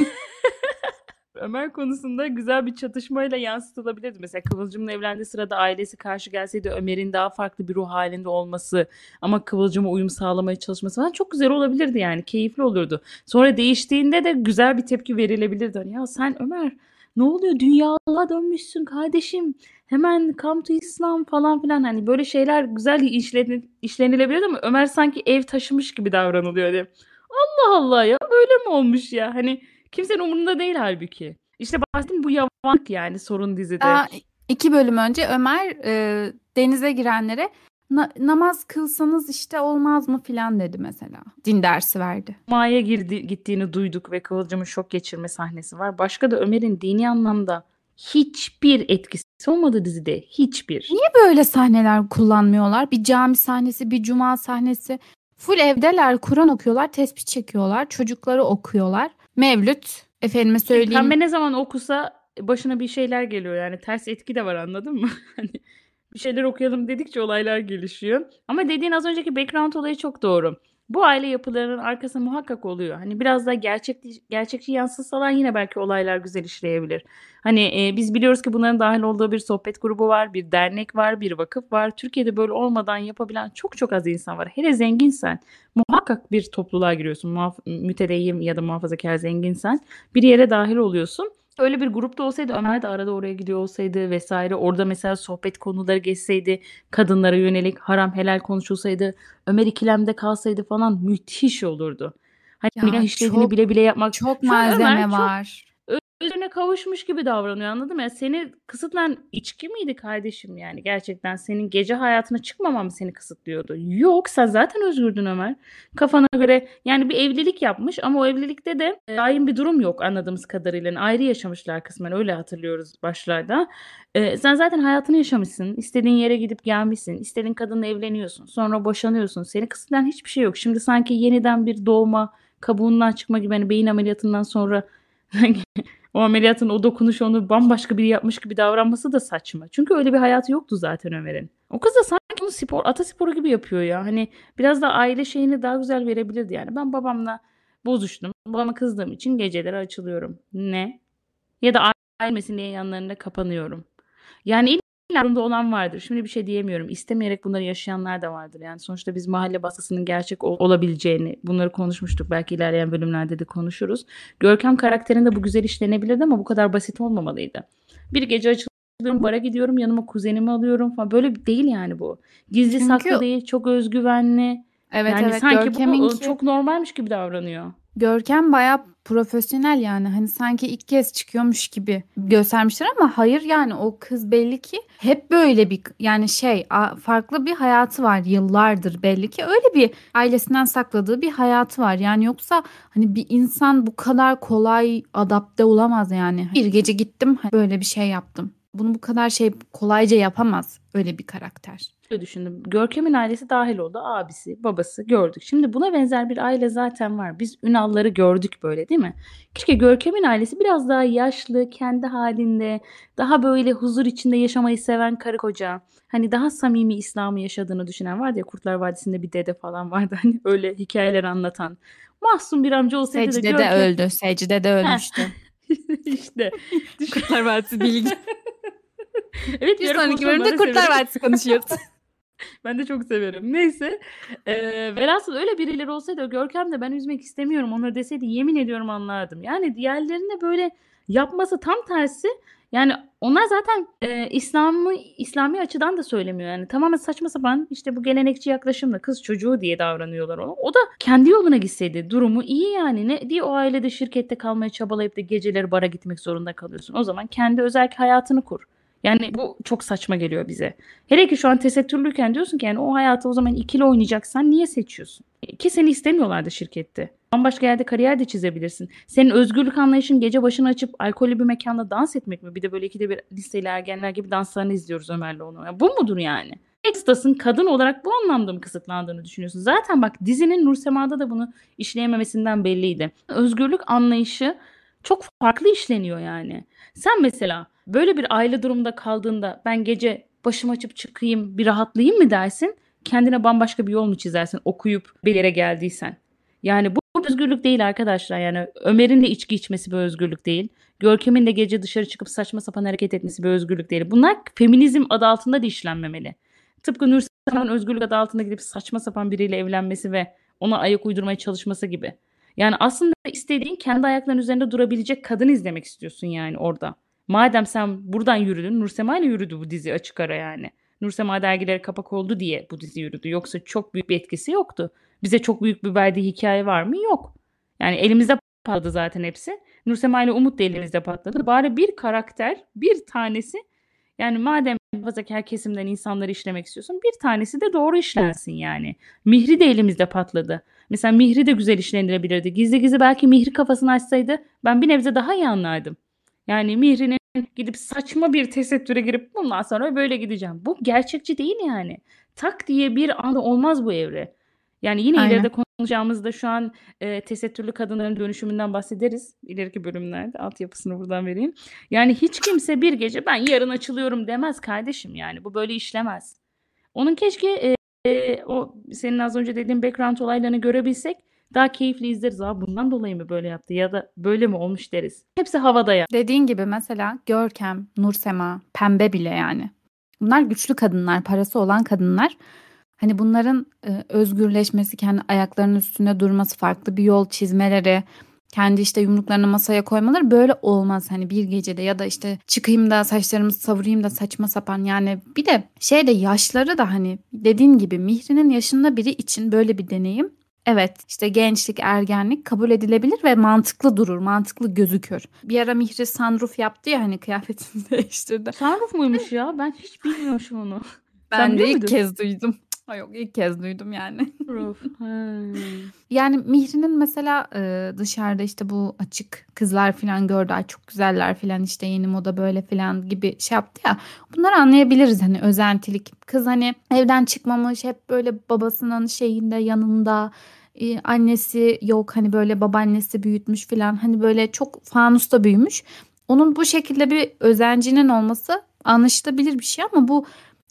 Ömer konusunda güzel bir çatışmayla yansıtılabilirdi. Mesela Kıvılcım'la evlendiği sırada ailesi karşı gelseydi Ömer'in daha farklı bir ruh halinde olması ama Kıvılcım'a uyum sağlamaya çalışması falan çok güzel olabilirdi yani. Keyifli olurdu. Sonra değiştiğinde de güzel bir tepki verilebilirdi. Hani ya sen Ömer ne oluyor dünyaya dönmüşsün kardeşim hemen come to İslam falan filan hani böyle şeyler güzel işlen, işlenilebiliyor ama Ömer sanki ev taşımış gibi davranılıyor diye. Allah Allah ya böyle mi olmuş ya hani kimsenin umurunda değil halbuki. İşte bahsettiğim bu yavanlık yani sorun dizide. Aa, iki bölüm önce Ömer e, denize girenlere Na- namaz kılsanız işte olmaz mı filan dedi mesela. Din dersi verdi. Maya girdi, gittiğini duyduk ve Kıvılcım'ın şok geçirme sahnesi var. Başka da Ömer'in dini anlamda hiçbir etkisi olmadı dizide. Hiçbir. Niye böyle sahneler kullanmıyorlar? Bir cami sahnesi, bir cuma sahnesi. Full evdeler, Kur'an okuyorlar, tespih çekiyorlar, çocukları okuyorlar. Mevlüt, efendime söyleyeyim. Pembe ne zaman okusa başına bir şeyler geliyor yani ters etki de var anladın mı? Hani bir şeyler okuyalım dedikçe olaylar gelişiyor. Ama dediğin az önceki background olayı çok doğru. Bu aile yapılarının arkası muhakkak oluyor. Hani biraz daha gerçek gerçekçi yansıtsalar yine belki olaylar güzel işleyebilir. Hani e, biz biliyoruz ki bunların dahil olduğu bir sohbet grubu var, bir dernek var, bir vakıf var. Türkiye'de böyle olmadan yapabilen çok çok az insan var. Hele zenginsen muhakkak bir topluluğa giriyorsun. Muhaf- mütedeyyim ya da muhafazakar zenginsen bir yere dahil oluyorsun öyle bir grupta olsaydı Ömer de arada oraya gidiyor olsaydı vesaire orada mesela sohbet konuları geçseydi kadınlara yönelik haram helal konuşulsaydı Ömer ikilemde kalsaydı falan müthiş olurdu. Hani ya günah işlediğini bile bile yapmak. Çok malzeme Ömer var. Çok özüne kavuşmuş gibi davranıyor anladın mı? Yani seni kısıtlayan içki miydi kardeşim yani gerçekten senin gece hayatına çıkmamam seni kısıtlıyordu. Yok sen zaten özgürdün Ömer. Kafana göre yani bir evlilik yapmış ama o evlilikte de daim bir durum yok anladığımız kadarıyla. Yani ayrı yaşamışlar kısmen öyle hatırlıyoruz başlarda. Ee, sen zaten hayatını yaşamışsın. İstediğin yere gidip gelmişsin. İstediğin kadınla evleniyorsun. Sonra boşanıyorsun. Seni kısıtlayan hiçbir şey yok. Şimdi sanki yeniden bir doğma kabuğundan çıkma gibi hani beyin ameliyatından sonra o ameliyatın o dokunuşu onu bambaşka biri yapmış gibi davranması da saçma. Çünkü öyle bir hayatı yoktu zaten Ömer'in. O kız da sanki onu spor, ata sporu gibi yapıyor ya. Hani biraz da aile şeyini daha güzel verebilirdi yani. Ben babamla bozuştum. Babama kızdığım için geceleri açılıyorum. Ne? Ya da ailmesin diye yanlarında kapanıyorum. Yani durumda olan vardır. Şimdi bir şey diyemiyorum. İstemeyerek bunları yaşayanlar da vardır. Yani sonuçta biz mahalle baskısının gerçek olabileceğini bunları konuşmuştuk. Belki ilerleyen bölümlerde de konuşuruz. Görkem karakterinde bu güzel işlenebilirdi ama bu kadar basit olmamalıydı. Bir gece açılıyorum, bara gidiyorum, yanıma kuzenimi alıyorum falan. Böyle değil yani bu. Gizli Çünkü... saklı değil, çok özgüvenli. Evet yani evet. sanki bu çok normalmiş gibi davranıyor. Görkem baya profesyonel yani. Hani sanki ilk kez çıkıyormuş gibi göstermişler ama hayır yani. O kız belli ki hep böyle bir yani şey farklı bir hayatı var yıllardır belli ki. Öyle bir ailesinden sakladığı bir hayatı var. Yani yoksa hani bir insan bu kadar kolay adapte olamaz yani. Bir gece gittim böyle bir şey yaptım. Bunu bu kadar şey kolayca yapamaz öyle bir karakter. Öyle düşündüm. Görkem'in ailesi dahil oldu. Abisi, babası gördük. Şimdi buna benzer bir aile zaten var. Biz Ünalları gördük böyle değil mi? Keşke Görkem'in ailesi biraz daha yaşlı, kendi halinde, daha böyle huzur içinde yaşamayı seven karı koca. Hani daha samimi İslam'ı yaşadığını düşünen vardı ya Kurtlar Vadisi'nde bir dede falan vardı. Hani öyle hikayeler anlatan. Mahzun bir amca olsaydı Secde de Görkem... öldü. Secde de ölmüştü. İşte Kurtlar Vadisi bilgi. evet bir sonraki bölümde Kurtlar Vadisi konuşuyoruz. Ben de çok severim. Neyse. Ee, velhasıl öyle birileri olsaydı Görkem de ben üzmek istemiyorum onları deseydi yemin ediyorum anlardım. Yani diğerlerine böyle yapması tam tersi. Yani onlar zaten e, İslam'ı İslami açıdan da söylemiyor. Yani tamamen saçma sapan işte bu gelenekçi yaklaşımla kız çocuğu diye davranıyorlar ona. O da kendi yoluna gitseydi durumu iyi yani. Ne diye o ailede şirkette kalmaya çabalayıp da geceleri bara gitmek zorunda kalıyorsun. O zaman kendi özel hayatını kur. Yani bu çok saçma geliyor bize. Hele ki şu an tesettürlüyken diyorsun ki yani o hayatı o zaman ikili oynayacaksan niye seçiyorsun? Ki seni istemiyorlardı şirkette. Bambaşka yerde kariyer de çizebilirsin. Senin özgürlük anlayışın gece başını açıp alkollü bir mekanda dans etmek mi? Bir de böyle ikide bir liseyle ergenler gibi danslarını izliyoruz Ömer'le onu. Yani bu mudur yani? Ekstas'ın kadın olarak bu anlamda mı kısıtlandığını düşünüyorsun? Zaten bak dizinin Nursema'da da bunu işleyememesinden belliydi. Özgürlük anlayışı çok farklı işleniyor yani. Sen mesela böyle bir aile durumunda kaldığında ben gece başım açıp çıkayım bir rahatlayayım mı dersin? Kendine bambaşka bir yol mu çizersin okuyup bir yere geldiysen? Yani bu özgürlük değil arkadaşlar. Yani Ömer'in de içki içmesi bir özgürlük değil. Görkem'in de gece dışarı çıkıp saçma sapan hareket etmesi bir özgürlük değil. Bunlar feminizm adı altında da işlenmemeli. Tıpkı Nursel'in özgürlük adı altında gidip saçma sapan biriyle evlenmesi ve ona ayak uydurmaya çalışması gibi. Yani aslında istediğin kendi ayaklarının üzerinde durabilecek kadın izlemek istiyorsun yani orada. Madem sen buradan yürüdün, Nursema ile yürüdü bu dizi açık ara yani. Nursema dergileri kapak oldu diye bu dizi yürüdü. Yoksa çok büyük bir etkisi yoktu. Bize çok büyük bir verdiği hikaye var mı? Yok. Yani elimizde patladı zaten hepsi. Nursema ile Umut da elimizde patladı. Bari bir karakter, bir tanesi yani madem muhafazakar kesimden insanları işlemek istiyorsun bir tanesi de doğru işlensin yani. Mihri de elimizde patladı. Mesela Mihri de güzel işlenilebilirdi. Gizli gizli belki Mihri kafasını açsaydı ben bir nebze daha iyi anlardım. Yani Mihri'nin gidip saçma bir tesettüre girip bundan sonra böyle gideceğim. Bu gerçekçi değil yani. Tak diye bir anda olmaz bu evre. Yani yine Aynen. ileride konuşacağımızda şu an e, tesettürlü kadınların dönüşümünden bahsederiz. İleriki bölümlerde altyapısını buradan vereyim. Yani hiç kimse bir gece ben yarın açılıyorum demez kardeşim yani. Bu böyle işlemez. Onun keşke e, e, o senin az önce dediğin background olaylarını görebilsek daha keyifli izleriz. Aa bundan dolayı mı böyle yaptı ya da böyle mi olmuş deriz. Hepsi havada ya. Dediğin gibi mesela Görkem, Nursema, Pembe bile yani. Bunlar güçlü kadınlar, parası olan kadınlar. Hani bunların e, özgürleşmesi, kendi ayaklarının üstünde durması, farklı bir yol çizmeleri, kendi işte yumruklarını masaya koymaları böyle olmaz. Hani bir gecede ya da işte çıkayım da saçlarımı savurayım da saçma sapan yani bir de şey de yaşları da hani dediğin gibi Mihri'nin yaşında biri için böyle bir deneyim Evet işte gençlik, ergenlik kabul edilebilir ve mantıklı durur, mantıklı gözükür. Bir ara Mihri sunroof yaptı ya hani kıyafetini değiştirdi. Sunroof muymuş ya? Ben hiç bilmiyormuşum onu. Ben Sen de ilk muydun? kez duydum. Ay yok ilk kez duydum yani. Ha. Yani Mihri'nin mesela e, dışarıda işte bu açık kızlar falan gördü. Ay çok güzeller falan işte yeni moda böyle falan gibi şey yaptı ya. Bunları anlayabiliriz hani özentilik. Kız hani evden çıkmamış hep böyle babasının şeyinde yanında. E, annesi yok hani böyle babaannesi büyütmüş falan. Hani böyle çok fanusta büyümüş. Onun bu şekilde bir özencinin olması anlaşılabilir bir şey ama bu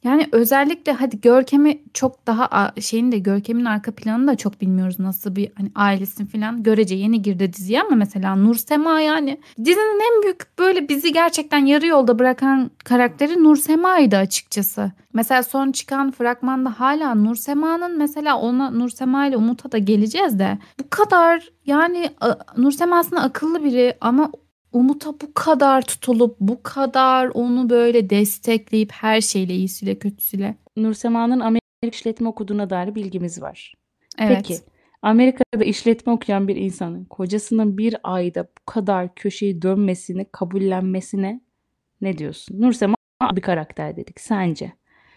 yani özellikle hadi Görkem'i çok daha şeyin de Görkem'in arka planını da çok bilmiyoruz nasıl bir hani ailesini falan görece yeni girdi diziye ama mesela Nur Sema yani dizinin en büyük böyle bizi gerçekten yarı yolda bırakan karakteri Nur Sema'ydı açıkçası. Mesela son çıkan fragmanda hala Nur Sema'nın mesela ona Nur Sema ile Umut'a da geleceğiz de bu kadar yani Nur Sema aslında akıllı biri ama Umut'a bu kadar tutulup bu kadar onu böyle destekleyip her şeyle iyisiyle kötüsüyle. Nursema'nın Amerika işletme okuduğuna dair bilgimiz var. Evet. Peki Amerika'da işletme okuyan bir insanın kocasının bir ayda bu kadar köşeyi dönmesini, kabullenmesine ne diyorsun? Nursema bir karakter dedik sence.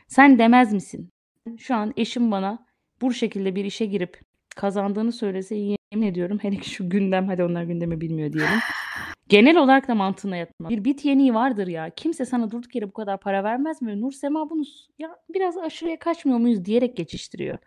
Sen demez misin? Şu an eşim bana bu şekilde bir işe girip kazandığını söylese yemin ediyorum hele ki şu gündem hadi onlar gündemi bilmiyor diyelim. Genel olarak da mantığına yatmaz. Bir bit yeniği vardır ya. Kimse sana durduk yere bu kadar para vermez mi? Nur Sema bunu ya biraz aşırıya kaçmıyor muyuz diyerek geçiştiriyor.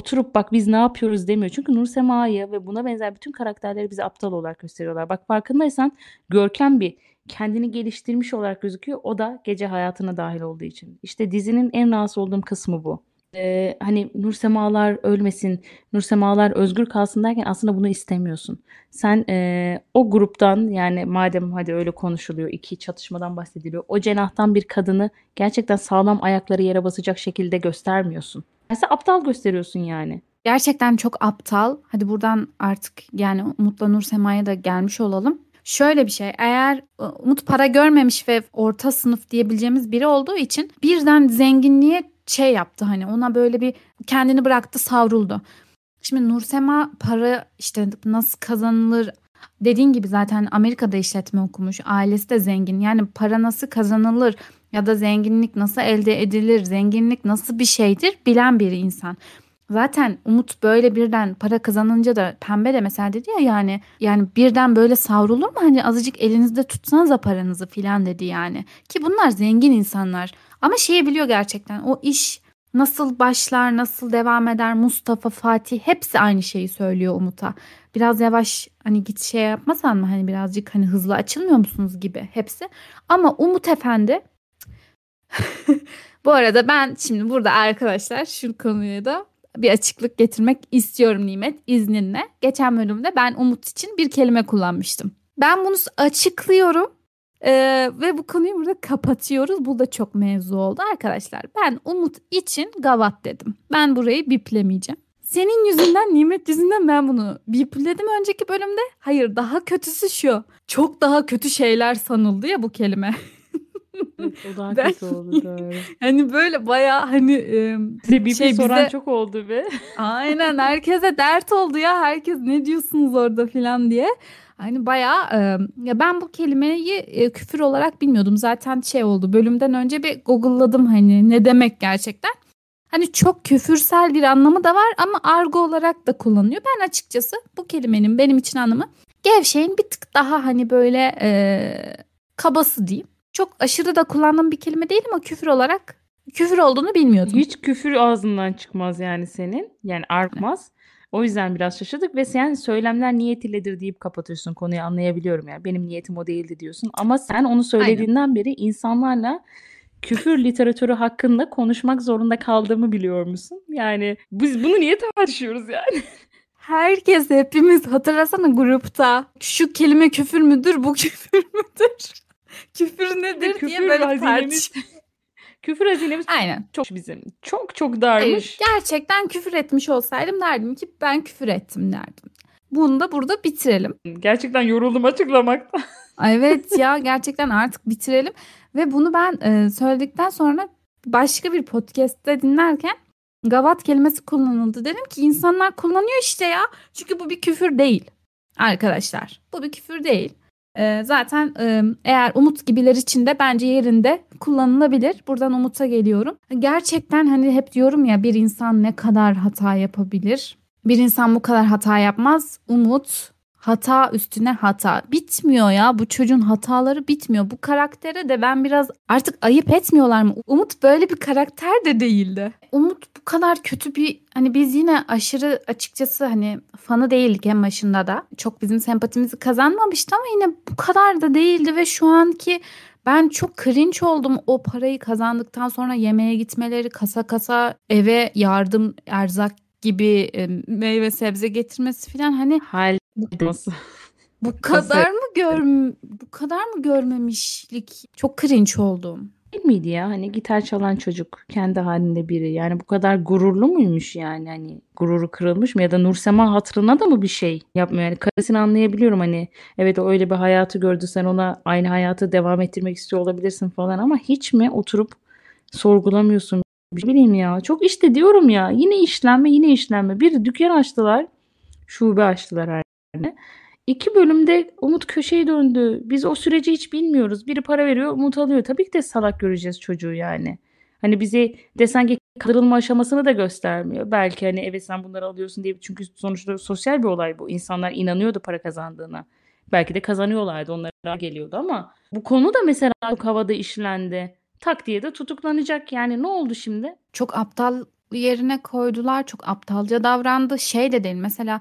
Oturup bak biz ne yapıyoruz demiyor. Çünkü Nur Sema'yı ve buna benzer bütün karakterleri bize aptal olarak gösteriyorlar. Bak farkındaysan Görkem bir kendini geliştirmiş olarak gözüküyor. O da gece hayatına dahil olduğu için. İşte dizinin en rahatsız olduğum kısmı bu. Eee, hani Nursemalar ölmesin, Nursemalar özgür kalsın derken aslında bunu istemiyorsun. Sen eee, o gruptan yani madem hadi öyle konuşuluyor, iki çatışmadan bahsediliyor. O cenahtan bir kadını gerçekten sağlam ayakları yere basacak şekilde göstermiyorsun. Mesela aptal gösteriyorsun yani. Gerçekten çok aptal. Hadi buradan artık yani Umut'la Nur Sema'ya da gelmiş olalım. Şöyle bir şey eğer e, Umut para görmemiş ve orta sınıf diyebileceğimiz biri olduğu için birden zenginliğe şey yaptı hani ona böyle bir kendini bıraktı savruldu. Şimdi Nursema para işte nasıl kazanılır dediğin gibi zaten Amerika'da işletme okumuş ailesi de zengin yani para nasıl kazanılır ya da zenginlik nasıl elde edilir zenginlik nasıl bir şeydir bilen bir insan. Zaten Umut böyle birden para kazanınca da pembe de mesela dedi ya yani yani birden böyle savrulur mu hani azıcık elinizde tutsanıza paranızı filan dedi yani. Ki bunlar zengin insanlar ama şeyi biliyor gerçekten o iş nasıl başlar nasıl devam eder Mustafa Fatih hepsi aynı şeyi söylüyor Umut'a. Biraz yavaş hani git şey yapmasan mı hani birazcık hani hızlı açılmıyor musunuz gibi hepsi. Ama Umut Efendi bu arada ben şimdi burada arkadaşlar şu konuya da bir açıklık getirmek istiyorum Nimet izninle. Geçen bölümde ben Umut için bir kelime kullanmıştım. Ben bunu açıklıyorum ee, ve bu konuyu burada kapatıyoruz. Bu da çok mevzu oldu arkadaşlar. Ben Umut için gavat dedim. Ben burayı biplemeyeceğim. Senin yüzünden, Nimet yüzünden ben bunu bipledim önceki bölümde. Hayır daha kötüsü şu. Çok daha kötü şeyler sanıldı ya bu kelime. o daha ben, kötü oldu. Hani böyle baya hani e, şey soran bize, çok oldu be. aynen herkese dert oldu ya herkes ne diyorsunuz orada filan diye. Hani baya e, ya ben bu kelimeyi e, küfür olarak bilmiyordum. Zaten şey oldu bölümden önce bir google'ladım hani ne demek gerçekten. Hani çok küfürsel bir anlamı da var ama argo olarak da kullanılıyor. Ben açıkçası bu kelimenin benim için anlamı gevşeyin bir tık daha hani böyle e, kabası diyeyim çok aşırı da kullandığım bir kelime değil ama küfür olarak küfür olduğunu bilmiyordum. Hiç küfür ağzından çıkmaz yani senin. Yani artmaz. O yüzden biraz şaşırdık ve sen söylemler niyet iledir deyip kapatıyorsun konuyu anlayabiliyorum yani. Benim niyetim o değildi diyorsun. Ama sen onu söylediğinden Aynen. beri insanlarla küfür literatürü hakkında konuşmak zorunda kaldığımı biliyor musun? Yani biz bunu niye tartışıyoruz yani? Herkes hepimiz hatırlasana grupta şu kelime küfür müdür bu küfür müdür? küfür nedir küfür diye böyle tartış. küfür hazinemiz Aynen. çok bizim. Çok çok darmış. Hayır, gerçekten küfür etmiş olsaydım derdim ki ben küfür ettim derdim. Bunu da burada bitirelim. Gerçekten yoruldum açıklamakta. evet ya gerçekten artık bitirelim. Ve bunu ben e, söyledikten sonra başka bir podcast'te dinlerken gavat kelimesi kullanıldı. Dedim ki insanlar kullanıyor işte ya. Çünkü bu bir küfür değil. Arkadaşlar bu bir küfür değil. E, zaten e, eğer Umut gibiler için de bence yerinde kullanılabilir. Buradan Umut'a geliyorum. Gerçekten hani hep diyorum ya bir insan ne kadar hata yapabilir? Bir insan bu kadar hata yapmaz. Umut hata üstüne hata. Bitmiyor ya bu çocuğun hataları bitmiyor. Bu karaktere de ben biraz artık ayıp etmiyorlar mı? Umut böyle bir karakter de değildi. Umut bu kadar kötü bir hani biz yine aşırı açıkçası hani fanı değildik en başında da. Çok bizim sempatimizi kazanmamıştı ama yine bu kadar da değildi ve şu anki ben çok cringe oldum o parayı kazandıktan sonra yemeğe gitmeleri kasa kasa eve yardım erzak gibi e, meyve sebze getirmesi falan hani hal nasıl? Bu kadar mı gör bu kadar mı görmemişlik? Çok cringe oldum. Değil miydi ya? Hani gitar çalan çocuk kendi halinde biri. Yani bu kadar gururlu muymuş yani? Hani gururu kırılmış mı? Ya da Nursema hatırına da mı bir şey yapmıyor? Yani karısını anlayabiliyorum hani. Evet o öyle bir hayatı gördü. Sen ona aynı hayatı devam ettirmek istiyor olabilirsin falan ama hiç mi oturup sorgulamıyorsun? Bir bileyim ya. Çok işte diyorum ya. Yine işlenme yine işlenme. Bir dükkan açtılar. Şube açtılar yani. İki bölümde Umut köşeye döndü. Biz o süreci hiç bilmiyoruz. Biri para veriyor, Umut alıyor. Tabii ki de salak göreceğiz çocuğu yani. Hani bizi desen ki kaldırılma aşamasını da göstermiyor. Belki hani evet sen bunları alıyorsun diye. Çünkü sonuçta sosyal bir olay bu. İnsanlar inanıyordu para kazandığına. Belki de kazanıyorlardı onlara geliyordu ama bu konu da mesela çok havada işlendi. Tak diye de tutuklanacak yani ne oldu şimdi? Çok aptal yerine koydular. Çok aptalca davrandı. Şey de değil mesela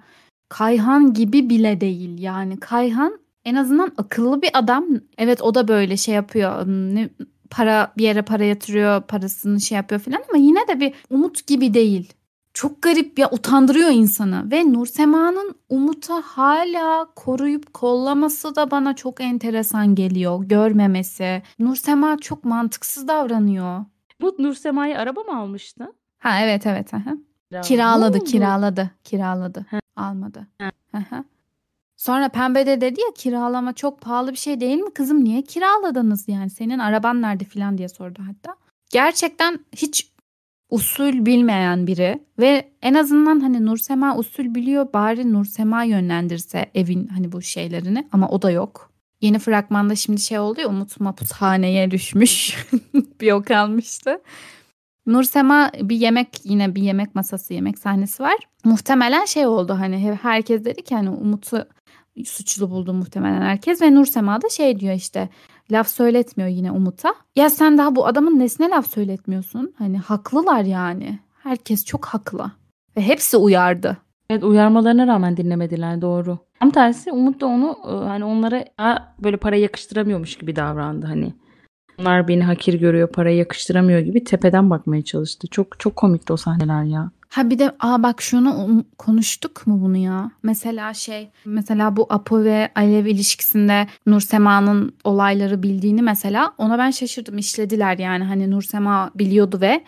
Kayhan gibi bile değil yani. Kayhan en azından akıllı bir adam. Evet o da böyle şey yapıyor. Ne, para bir yere para yatırıyor, parasını şey yapıyor falan ama yine de bir umut gibi değil. Çok garip ya utandırıyor insanı ve Nursema'nın Umut'a hala koruyup kollaması da bana çok enteresan geliyor. Görmemesi. Nursema çok mantıksız davranıyor. Bu Nursema'yı araba mı almıştı? Ha evet evet. Aha. Kiraladı, kiraladı, kiraladı. Ha. Almadı. Ha. Aha. Sonra Pembe de dedi ya kiralama çok pahalı bir şey değil mi kızım? Niye kiraladınız yani? Senin araban nerede falan diye sordu hatta. Gerçekten hiç usul bilmeyen biri ve en azından hani Nursema usul biliyor bari Nursema yönlendirse evin hani bu şeylerini ama o da yok. Yeni fragmanda şimdi şey oldu ya Umut mapushaneye düşmüş. bir o kalmıştı. Nursema bir yemek yine bir yemek masası yemek sahnesi var. Muhtemelen şey oldu hani herkes dedi ki hani Umut'u suçlu buldu muhtemelen herkes ve Nursema da şey diyor işte laf söyletmiyor yine Umut'a. Ya sen daha bu adamın nesine laf söyletmiyorsun? Hani haklılar yani. Herkes çok haklı. Ve hepsi uyardı. Evet uyarmalarına rağmen dinlemediler doğru. Tam tersi Umut da onu e, hani onlara böyle para yakıştıramıyormuş gibi davrandı hani. Onlar beni hakir görüyor, para yakıştıramıyor gibi tepeden bakmaya çalıştı. Çok çok komikti o sahneler ya. Ha bir de aa bak şunu um- konuştuk mu bunu ya? Mesela şey mesela bu Apo ve Alev ilişkisinde Nursema'nın olayları bildiğini mesela ona ben şaşırdım işlediler yani hani Nursema biliyordu ve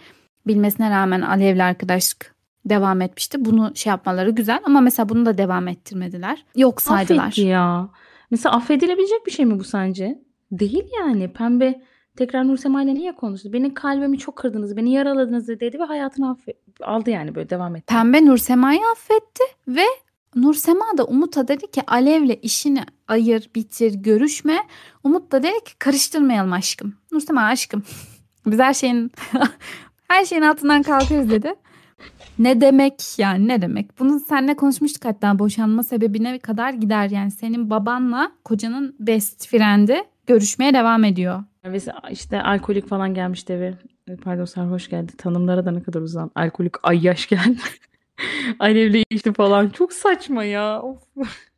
bilmesine rağmen Alev'le arkadaşlık devam etmişti. Bunu şey yapmaları güzel ama mesela bunu da devam ettirmediler. Yok saydılar. Affetti ya. Mesela affedilebilecek bir şey mi bu sence? Değil yani. Pembe tekrar Nursema ile niye konuştu? Benim kalbimi çok kırdınız, beni yaraladınız dedi ve hayatını affe- aldı yani böyle devam etti. Pembe Nursema'yı affetti ve Nursema da Umut'a dedi ki Alev'le işini ayır, bitir, görüşme. Umut da dedi ki karıştırmayalım aşkım. Nursema aşkım. Biz her şeyin her şeyin altından kalkarız dedi. Ne demek yani ne demek? Bunu seninle konuşmuştuk hatta boşanma sebebine kadar gider yani senin babanla kocanın best friend'i görüşmeye devam ediyor. Ve işte alkolik falan gelmişti eve. Pardon sarhoş geldi. Tanımlara da ne kadar uzan. Alkolik ayyaş geldi. Alevle içti falan. Çok saçma ya. Of.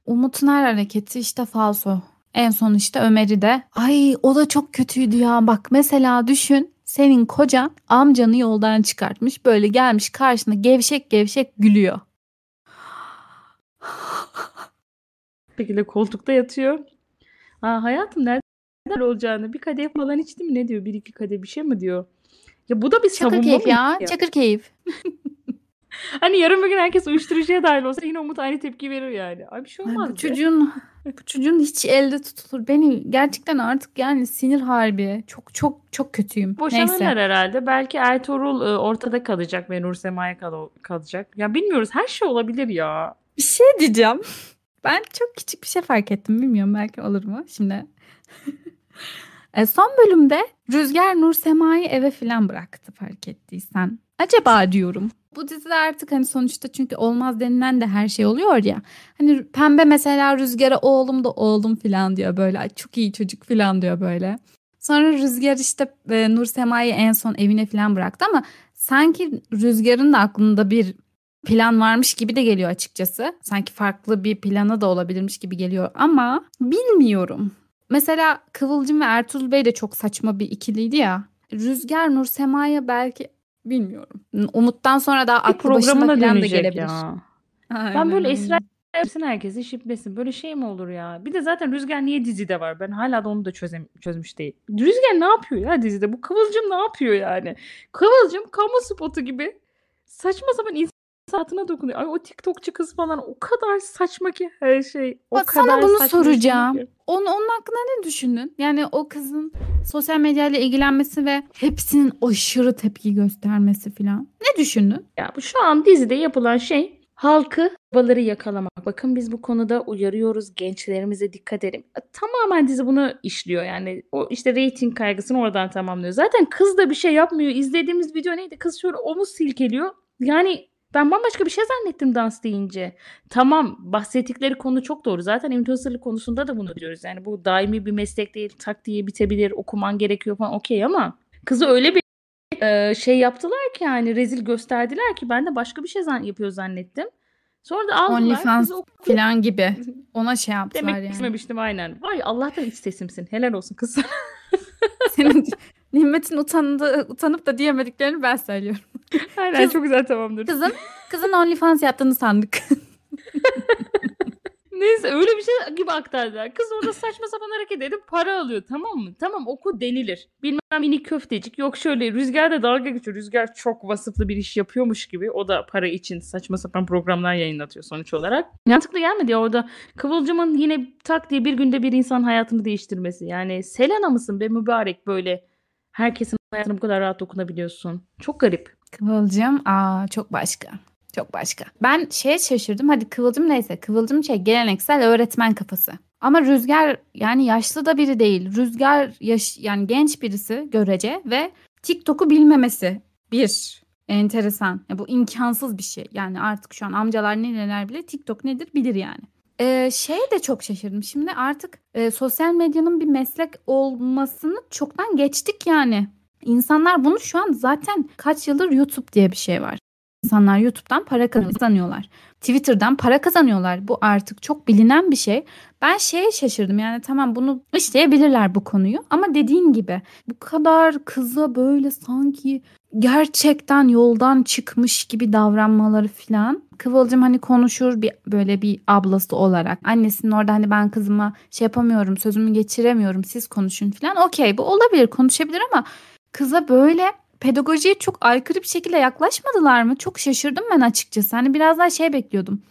Umut'un her hareketi işte falso. En son işte Ömer'i de. Ay o da çok kötüydü ya. Bak mesela düşün senin kocan amcanı yoldan çıkartmış. Böyle gelmiş karşına gevşek gevşek gülüyor. Bir şekilde koltukta yatıyor. Aa, hayatım nerede olacağını bir kadeh falan içti mi ne diyor? Bir iki kadeh bir şey mi diyor? Ya bu da bir Çakır savunma keyif mı ya. Çakır keyif. Hani yarın bir gün herkes uyuşturucuya dahil olsa yine Umut aynı tepki verir yani. Ay bir şey Ay, olmaz. bu be. çocuğun bu çocuğun hiç elde tutulur. Beni gerçekten artık yani sinir harbi. Çok çok çok kötüyüm. Boşanırlar Neyse. herhalde. Belki Ertuğrul e, ortada kalacak ve Nur Sema'ya kal- kalacak. Ya bilmiyoruz. Her şey olabilir ya. Bir şey diyeceğim. Ben çok küçük bir şey fark ettim. Bilmiyorum belki olur mu? Şimdi E, son bölümde Rüzgar Nur Sema'yı eve falan bıraktı fark ettiysen. Acaba diyorum. Bu dizide artık hani sonuçta çünkü olmaz denilen de her şey oluyor ya. Hani Pembe mesela Rüzgar'a oğlum da oğlum falan diyor böyle. Ay, çok iyi çocuk falan diyor böyle. Sonra Rüzgar işte e, Nur Sema'yı en son evine falan bıraktı ama sanki Rüzgar'ın da aklında bir plan varmış gibi de geliyor açıkçası. Sanki farklı bir planı da olabilirmiş gibi geliyor ama bilmiyorum. Mesela Kıvılcım ve Ertuğrul Bey de çok saçma bir ikiliydi ya. Rüzgar Nur Sema'ya belki bilmiyorum. Umut'tan sonra daha aklı başına programına falan da gelebilir. ya. Aynen Ben böyle öyle. Esra Hepsini herkesi şiplesin. Böyle şey mi olur ya? Bir de zaten Rüzgar niye dizide var? Ben hala da onu da çözem çözmüş değil. Rüzgar ne yapıyor ya dizide? Bu Kıvılcım ne yapıyor yani? Kıvılcım kamu spotu gibi saçma sapan hayatına dokunuyor. Ay o TikTokçu kız falan o kadar saçma ki her şey. O Bak sana kadar bunu saçma soracağım. ki. Onun, onun hakkında ne düşündün? Yani o kızın sosyal medyayla ilgilenmesi ve hepsinin aşırı tepki göstermesi falan. Ne düşündün? Ya bu şu an dizide yapılan şey halkı babaları yakalamak. Bakın biz bu konuda uyarıyoruz. Gençlerimize dikkat edin. E, Tamamen dizi bunu işliyor yani. O işte reyting kaygısını oradan tamamlıyor. Zaten kız da bir şey yapmıyor. İzlediğimiz video neydi? Kız şöyle omuz silkeliyor. Yani ben bambaşka bir şey zannettim dans deyince. Tamam bahsettikleri konu çok doğru. Zaten influencerlık konusunda da bunu diyoruz. Yani bu daimi bir meslek değil. Tak diye bitebilir. Okuman gerekiyor falan okey ama kızı öyle bir e, şey yaptılar ki yani rezil gösterdiler ki ben de başka bir şey zan yapıyor zannettim. Sonra da aldılar. OnlyFans falan gibi. Ona şey yaptılar Demek yani. istememiştim aynen. Vay Allah'tan iç sesimsin. Helal olsun kız. Senin Nimet'in utandı, utanıp da diyemediklerini ben söylüyorum. Aynen Kız, çok güzel tamamdır. Kızın, kızın OnlyFans yaptığını sandık. Neyse öyle bir şey gibi aktardılar. Kız orada saçma sapan hareket edip para alıyor tamam mı? Tamam oku denilir. Bilmem mini köftecik yok şöyle Rüzgar da dalga geçiyor. Rüzgar çok vasıflı bir iş yapıyormuş gibi. O da para için saçma sapan programlar yayınlatıyor sonuç olarak. Mantıklı gelmedi ya orada. Kıvılcımın yine tak diye bir günde bir insan hayatını değiştirmesi. Yani Selena mısın be mübarek böyle. Herkesin hayatını bu kadar rahat dokunabiliyorsun. Çok garip. Kıvılcım aa çok başka. Çok başka. Ben şeye şaşırdım. Hadi Kıvılcım neyse. Kıvılcım şey geleneksel öğretmen kafası. Ama Rüzgar yani yaşlı da biri değil. Rüzgar yaş yani genç birisi görece ve TikTok'u bilmemesi bir enteresan. Ya bu imkansız bir şey. Yani artık şu an amcalar neler bile TikTok nedir bilir yani. Ee, şeye de çok şaşırdım. Şimdi artık e, sosyal medyanın bir meslek olmasını çoktan geçtik yani. İnsanlar bunu şu an zaten kaç yıldır YouTube diye bir şey var. İnsanlar YouTube'dan para kazanıyorlar. Twitter'dan para kazanıyorlar. Bu artık çok bilinen bir şey. Ben şeye şaşırdım yani tamam bunu işleyebilirler bu konuyu ama dediğin gibi bu kadar kıza böyle sanki gerçekten yoldan çıkmış gibi davranmaları falan. Kıvılcım hani konuşur bir böyle bir ablası olarak. Annesinin orada hani ben kızıma şey yapamıyorum sözümü geçiremiyorum siz konuşun falan. Okey bu olabilir konuşabilir ama kıza böyle pedagojiye çok aykırı bir şekilde yaklaşmadılar mı? Çok şaşırdım ben açıkçası. Hani biraz daha şey bekliyordum.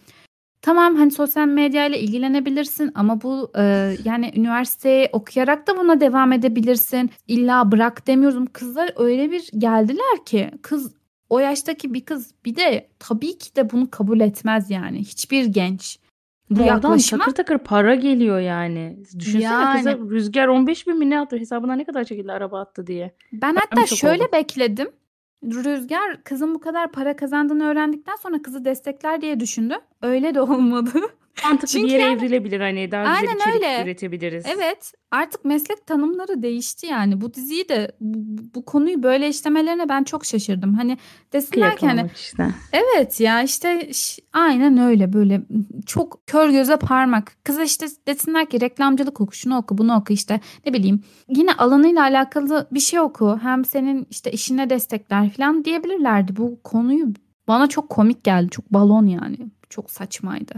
Tamam hani sosyal medya ile ilgilenebilirsin ama bu e, yani üniversiteye okuyarak da buna devam edebilirsin. İlla bırak demiyorum. Kızlar öyle bir geldiler ki kız o yaştaki bir kız bir de tabii ki de bunu kabul etmez yani. Hiçbir genç. Bu yaklaşıma takır takır para geliyor yani. Düşünsene yani. kıza Rüzgar 15 bin mi ne attı hesabına ne kadar çekildi araba attı diye. Ben hatta şöyle oldum. bekledim. Rüzgar kızın bu kadar para kazandığını öğrendikten sonra kızı destekler diye düşündü. Öyle de olmadı. Mantıklı Çünkü bir yere yani, evrilebilir hani daha güzel aynen içerik öyle. üretebiliriz. Evet artık meslek tanımları değişti yani bu diziyi de bu, bu konuyu böyle işlemelerine ben çok şaşırdım. Hani desinler ki hani işte. evet ya işte aynen öyle böyle çok kör göze parmak. Kıza işte desinler ki reklamcılık oku şunu oku bunu oku işte ne bileyim yine alanıyla alakalı bir şey oku hem senin işte işine destekler falan diyebilirlerdi. Bu konuyu bana çok komik geldi çok balon yani çok saçmaydı.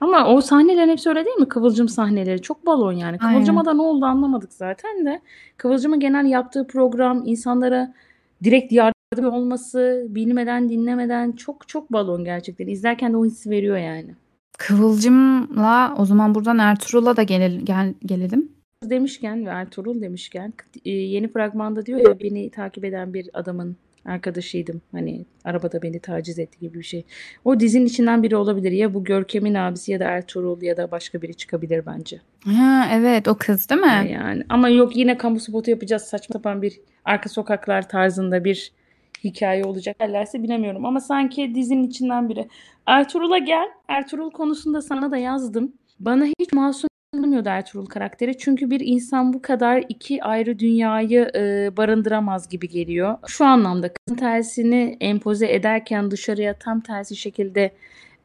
Ama o sahnelerin hepsi öyle değil mi? Kıvılcım sahneleri. Çok balon yani. Kıvılcım'a da ne oldu anlamadık zaten de. Kıvılcım'ın genel yaptığı program insanlara direkt yardım olması, bilmeden dinlemeden çok çok balon gerçekten. İzlerken de o hissi veriyor yani. Kıvılcım'la o zaman buradan Ertuğrul'a da gelelim, gel, gelelim. Demişken ve Ertuğrul demişken yeni fragmanda diyor ya beni takip eden bir adamın arkadaşıydım. Hani arabada beni taciz etti gibi bir şey. O dizinin içinden biri olabilir. Ya bu Görkem'in abisi ya da Ertuğrul ya da başka biri çıkabilir bence. Ha evet o kız değil mi? Yani ama yok yine kamu spotu yapacağız saçma sapan bir arka sokaklar tarzında bir hikaye olacak derlerse bilemiyorum. Ama sanki dizinin içinden biri. Ertuğrul'a gel. Ertuğrul konusunda sana da yazdım. Bana hiç masum anlamıyordu Ertuğrul karakteri. Çünkü bir insan bu kadar iki ayrı dünyayı e, barındıramaz gibi geliyor. Şu anlamda kızın tersini empoze ederken dışarıya tam tersi şekilde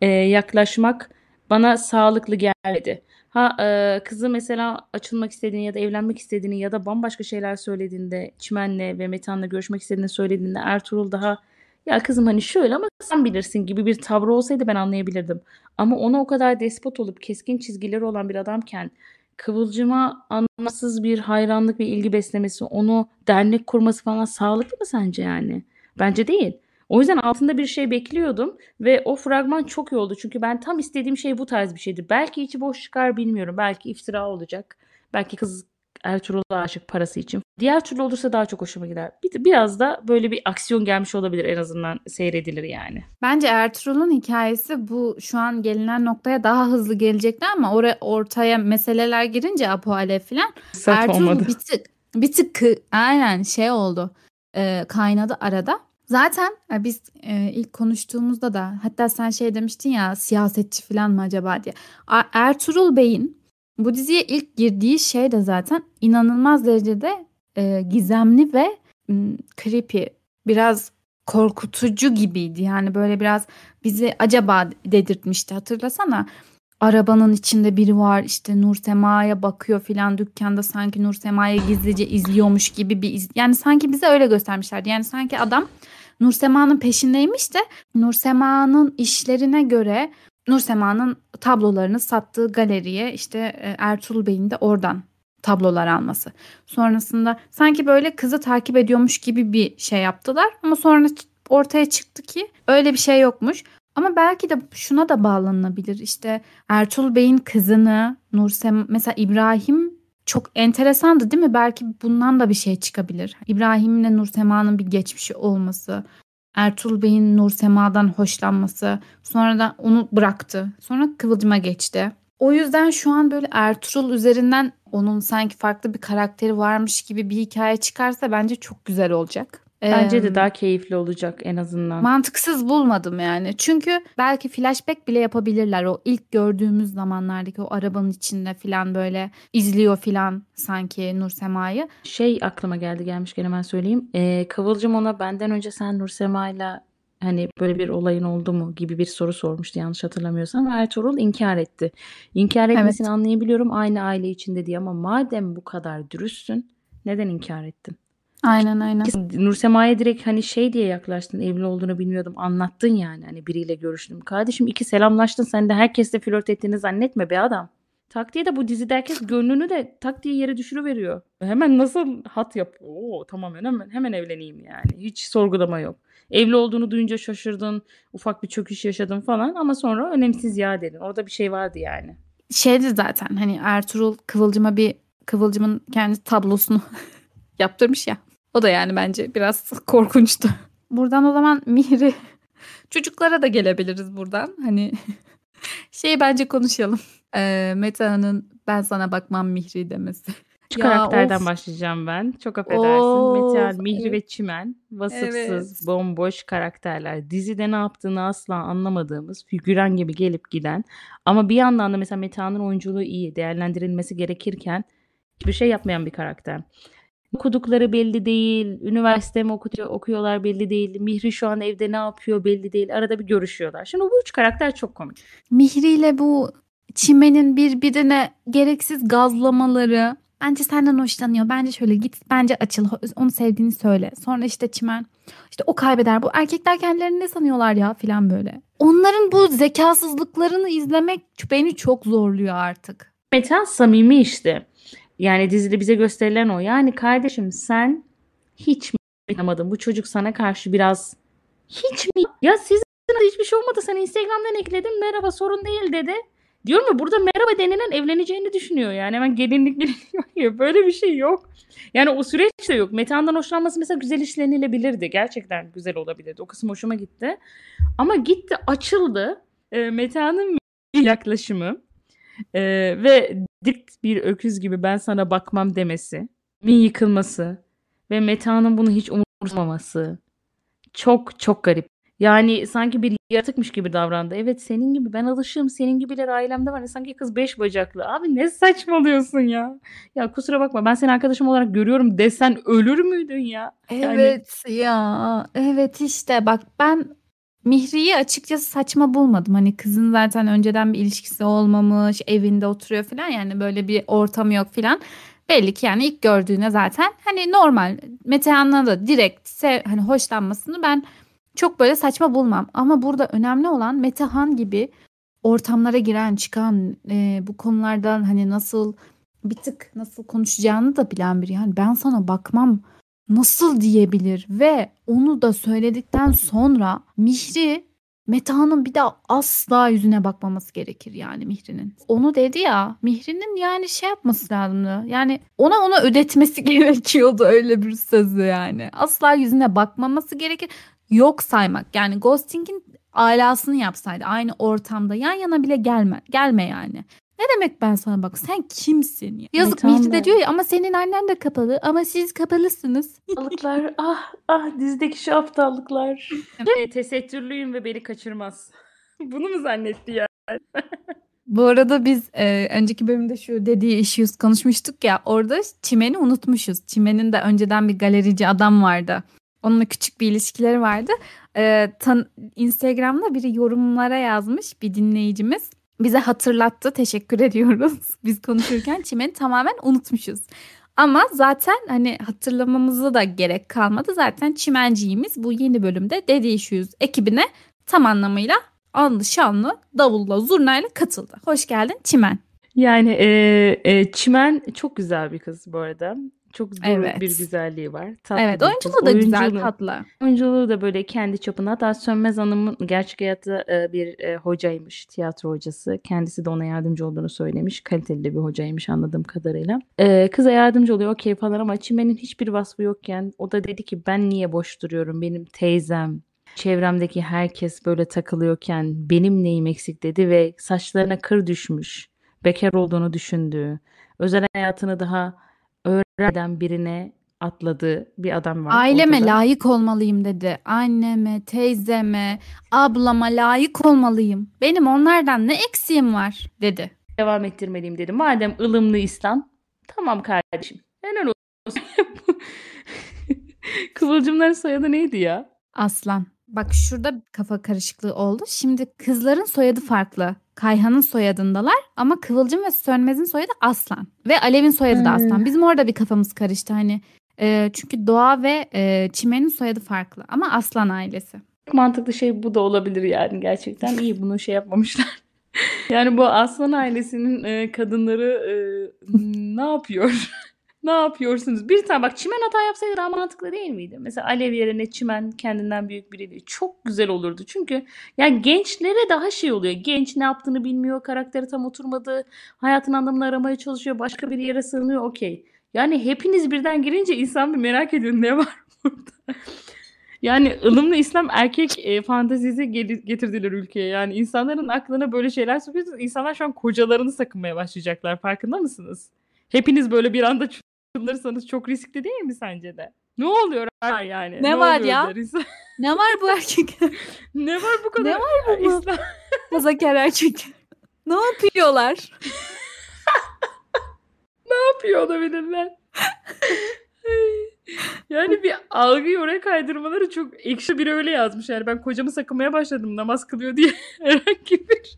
e, yaklaşmak bana sağlıklı gelmedi. Ha e, kızı mesela açılmak istediğini ya da evlenmek istediğini ya da bambaşka şeyler söylediğinde Çimen'le ve Metan'la görüşmek istediğini söylediğinde Ertuğrul daha ya kızım hani şöyle ama sen bilirsin gibi bir tavrı olsaydı ben anlayabilirdim. Ama ona o kadar despot olup keskin çizgileri olan bir adamken Kıvılcım'a anlamsız bir hayranlık ve ilgi beslemesi, onu dernek kurması falan sağlıklı mı sence yani? Bence değil. O yüzden altında bir şey bekliyordum ve o fragman çok iyi oldu. Çünkü ben tam istediğim şey bu tarz bir şeydi. Belki içi boş çıkar bilmiyorum. Belki iftira olacak. Belki kız Ertuğrul'a aşık parası için. Diğer türlü olursa daha çok hoşuma gider. Bir, biraz da böyle bir aksiyon gelmiş olabilir en azından seyredilir yani. Bence Ertuğrul'un hikayesi bu şu an gelinen noktaya daha hızlı gelecekti ama oraya ortaya meseleler girince Apo Alev falan Ertuğrul olmadı. bir tık bir tık aynen şey oldu. E, kaynadı arada. Zaten e, biz e, ilk konuştuğumuzda da hatta sen şey demiştin ya siyasetçi falan mı acaba diye. Ertuğrul Bey'in bu diziye ilk girdiği şey de zaten inanılmaz derecede e, gizemli ve m, creepy. Biraz korkutucu gibiydi. Yani böyle biraz bizi acaba dedirtmişti hatırlasana. arabanın içinde biri var işte Nur Sema'ya bakıyor filan dükkanda sanki Nur Sema'ya gizlice izliyormuş gibi bir iz... yani sanki bize öyle göstermişlerdi. Yani sanki adam Nur Sema'nın peşindeymiş de Nur Sema'nın işlerine göre Nur Sema'nın tablolarını sattığı galeriye işte e, Ertuğrul Bey'in de oradan tablolar alması. Sonrasında sanki böyle kızı takip ediyormuş gibi bir şey yaptılar ama sonra ortaya çıktı ki öyle bir şey yokmuş. Ama belki de şuna da bağlanabilir. İşte Ertuğrul Bey'in kızını Nursem mesela İbrahim çok enteresandı değil mi? Belki bundan da bir şey çıkabilir. İbrahim'le Nursema'nın bir geçmişi olması, Ertuğrul Bey'in Nursema'dan hoşlanması, sonra da onu bıraktı. Sonra Kıvılcım'a geçti. O yüzden şu an böyle Ertuğrul üzerinden onun sanki farklı bir karakteri varmış gibi bir hikaye çıkarsa bence çok güzel olacak. Bence de daha keyifli olacak en azından. Mantıksız bulmadım yani. Çünkü belki flashback bile yapabilirler. O ilk gördüğümüz zamanlardaki o arabanın içinde falan böyle izliyor falan sanki Nur Sema'yı. Şey aklıma geldi gelmişken hemen söyleyeyim. Ee, Kıvılcım ona benden önce sen Nur Sema'yla hani böyle bir olayın oldu mu gibi bir soru sormuştu yanlış hatırlamıyorsam Ertuğrul inkar etti. İnkar etmesini evet. anlayabiliyorum aynı aile içinde diye ama madem bu kadar dürüstsün neden inkar ettin? Aynen aynen. Nursema'ya direkt hani şey diye yaklaştın evli olduğunu bilmiyordum anlattın yani hani biriyle görüştüm. Kardeşim iki selamlaştın sen de herkesle flört ettiğini zannetme be adam. Tak diye de bu dizide herkes gönlünü de tak diye yere düşürüveriyor. Hemen nasıl hat yap? Oo tamam hemen hemen evleneyim yani. Hiç sorgulama yok. Evli olduğunu duyunca şaşırdın. Ufak bir çöküş yaşadın falan ama sonra önemsiz ya dedin. Orada bir şey vardı yani. Şeydi zaten hani Ertuğrul Kıvılcım'a bir Kıvılcım'ın kendi tablosunu yaptırmış ya. O da yani bence biraz korkunçtu. Buradan o zaman Mihri çocuklara da gelebiliriz buradan. Hani şey bence konuşalım. Ee, Meta'nın ben sana bakmam Mihri demesi. Şu ya karakterden of. başlayacağım ben. Çok affedersin. Metehan, Mihri evet. ve Çimen vasıfsız, evet. bomboş karakterler. Dizide ne yaptığını asla anlamadığımız, figüran gibi gelip giden ama bir yandan da mesela Metehan'ın oyunculuğu iyi, değerlendirilmesi gerekirken hiçbir şey yapmayan bir karakter. Okudukları belli değil. Üniversite mi okuyor, okuyorlar belli değil. Mihri şu an evde ne yapıyor belli değil. Arada bir görüşüyorlar. Şimdi bu üç karakter çok komik. Mihri ile bu Çimen'in birbirine gereksiz gazlamaları. Bence senden hoşlanıyor. Bence şöyle git. Bence açıl. Onu sevdiğini söyle. Sonra işte Çimen. işte o kaybeder. Bu erkekler kendilerini ne sanıyorlar ya filan böyle. Onların bu zekasızlıklarını izlemek beni çok zorluyor artık. Metan samimi işte. Yani dizide bize gösterilen o. Yani kardeşim sen hiç mi anlamadın? Bu çocuk sana karşı biraz hiç mi? Ya sizin hiçbir şey olmadı. Sen Instagram'dan ekledin. Merhaba sorun değil dedi. Diyorum ya burada merhaba denilen evleneceğini düşünüyor. Yani hemen gelinlik biliniyor. Böyle bir şey yok. Yani o süreç de yok. Metehan'dan hoşlanması mesela güzel işlenilebilirdi. Gerçekten güzel olabilirdi. O kısım hoşuma gitti. Ama gitti açıldı. E, Metehan'ın yaklaşımı e, ve dik bir öküz gibi ben sana bakmam demesi, min yıkılması ve Meta'nın bunu hiç umursamaması çok çok garip. Yani sanki bir yaratıkmış gibi davrandı. Evet senin gibi ben alışığım. Senin gibiler ailemde var. Sanki kız beş bacaklı. Abi ne saçmalıyorsun ya. Ya kusura bakma ben seni arkadaşım olarak görüyorum desen ölür müydün ya? Evet yani... ya. Evet işte bak ben Mihri'yi açıkçası saçma bulmadım. Hani kızın zaten önceden bir ilişkisi olmamış, evinde oturuyor falan yani böyle bir ortamı yok falan. Belli ki yani ilk gördüğüne zaten hani normal Metehan'la da direkt sev, hani hoşlanmasını ben çok böyle saçma bulmam. Ama burada önemli olan Metehan gibi ortamlara giren çıkan e, bu konulardan hani nasıl bir tık nasıl konuşacağını da bilen biri. Yani ben sana bakmam nasıl diyebilir ve onu da söyledikten sonra Mihri Meta'nın bir daha asla yüzüne bakmaması gerekir yani Mihri'nin. Onu dedi ya Mihri'nin yani şey yapması lazımdı. Yani ona ona ödetmesi gerekiyordu öyle bir sözü yani. Asla yüzüne bakmaması gerekir. Yok saymak yani ghosting'in alasını yapsaydı aynı ortamda yan yana bile gelme gelme yani. Ne demek ben sana bak sen kimsin ya? Yazık Ay, Mihri de diyor ya ama senin annen de kapalı ama siz kapalısınız. Aptallıklar ah ah dizdeki şu aptallıklar. e, tesettürlüyüm ve beni kaçırmaz. Bunu mu zannetti ya? Bu arada biz e, önceki bölümde şu dediği issues konuşmuştuk ya orada Çimen'i unutmuşuz. Çimen'in de önceden bir galerici adam vardı. Onunla küçük bir ilişkileri vardı. E, tan- Instagram'da biri yorumlara yazmış bir dinleyicimiz bize hatırlattı. Teşekkür ediyoruz. Biz konuşurken çimeni tamamen unutmuşuz. Ama zaten hani hatırlamamıza da gerek kalmadı. Zaten çimenciğimiz bu yeni bölümde Issues ekibine tam anlamıyla anlı şanlı davulla zurnayla katıldı. Hoş geldin Çimen. Yani e, e, Çimen çok güzel bir kız bu arada. Çok doğru Evet. bir güzelliği var. Tatlı Evet oyunculuğu kız. da güzel Oyunculuğu- tatlı. Oyunculuğu da böyle kendi çapında. Hatta Sönmez Hanım'ın gerçek hayatta e, bir e, hocaymış, tiyatro hocası. Kendisi de ona yardımcı olduğunu söylemiş. Kaliteli de bir hocaymış anladığım kadarıyla. E, kıza yardımcı oluyor okey falan ama Çimen'in hiçbir vasfı yokken o da dedi ki ben niye boş duruyorum? Benim teyzem, çevremdeki herkes böyle takılıyorken benim neyim eksik dedi ve saçlarına kır düşmüş. Bekar olduğunu düşündüğü, özel hayatını daha öğrenen birine atladığı bir adam var. Aileme ortada. layık olmalıyım dedi. Anneme, teyzeme, ablama layık olmalıyım. Benim onlardan ne eksiğim var dedi. devam ettirmeliyim dedi. Madem ılımlı İslam, tamam kardeşim. Helal olsun. Kıvılcımların soyadı neydi ya? Aslan. Bak şurada kafa karışıklığı oldu. Şimdi kızların soyadı farklı. Kayhan'ın soyadındalar ama Kıvılcım ve Sönmez'in soyadı Aslan. Ve Alev'in soyadı da Hmm. Aslan. Bizim orada bir kafamız karıştı hani. e, çünkü Doğa ve e, Çimen'in soyadı farklı ama Aslan ailesi. Mantıklı şey bu da olabilir yani gerçekten. iyi bunu şey yapmamışlar. yani bu Aslan ailesinin e, kadınları e, ne yapıyor? ne yapıyorsunuz? Bir tane bak Çimen hata yapsaydı daha mantıklı değil miydi? Mesela Alev yerine Çimen kendinden büyük biriyle çok güzel olurdu. Çünkü yani gençlere daha şey oluyor. Genç ne yaptığını bilmiyor, karakteri tam oturmadı, hayatın anlamını aramaya çalışıyor, başka bir yere sığınıyor, okey. Yani hepiniz birden girince insan bir merak ediyor ne var burada? Yani ılımlı İslam erkek e, fantezisi getirdiler ülkeye. Yani insanların aklına böyle şeyler sokuyorsunuz. İnsanlar şu an kocalarını sakınmaya başlayacaklar. Farkında mısınız? Hepiniz böyle bir anda çıldırırsanız çok riskli değil mi sence de? Ne oluyor yani? Ne var oluyor ya? Ne var bu erkek? ne var bu kadar? Ne var bu? İslam- Kazakar erkek. ne yapıyorlar? ne yapıyor olabilirler? yani bir algıyı oraya kaydırmaları çok ekşi biri öyle yazmış. Yani ben kocamı sakınmaya başladım namaz kılıyor diye herhangi bir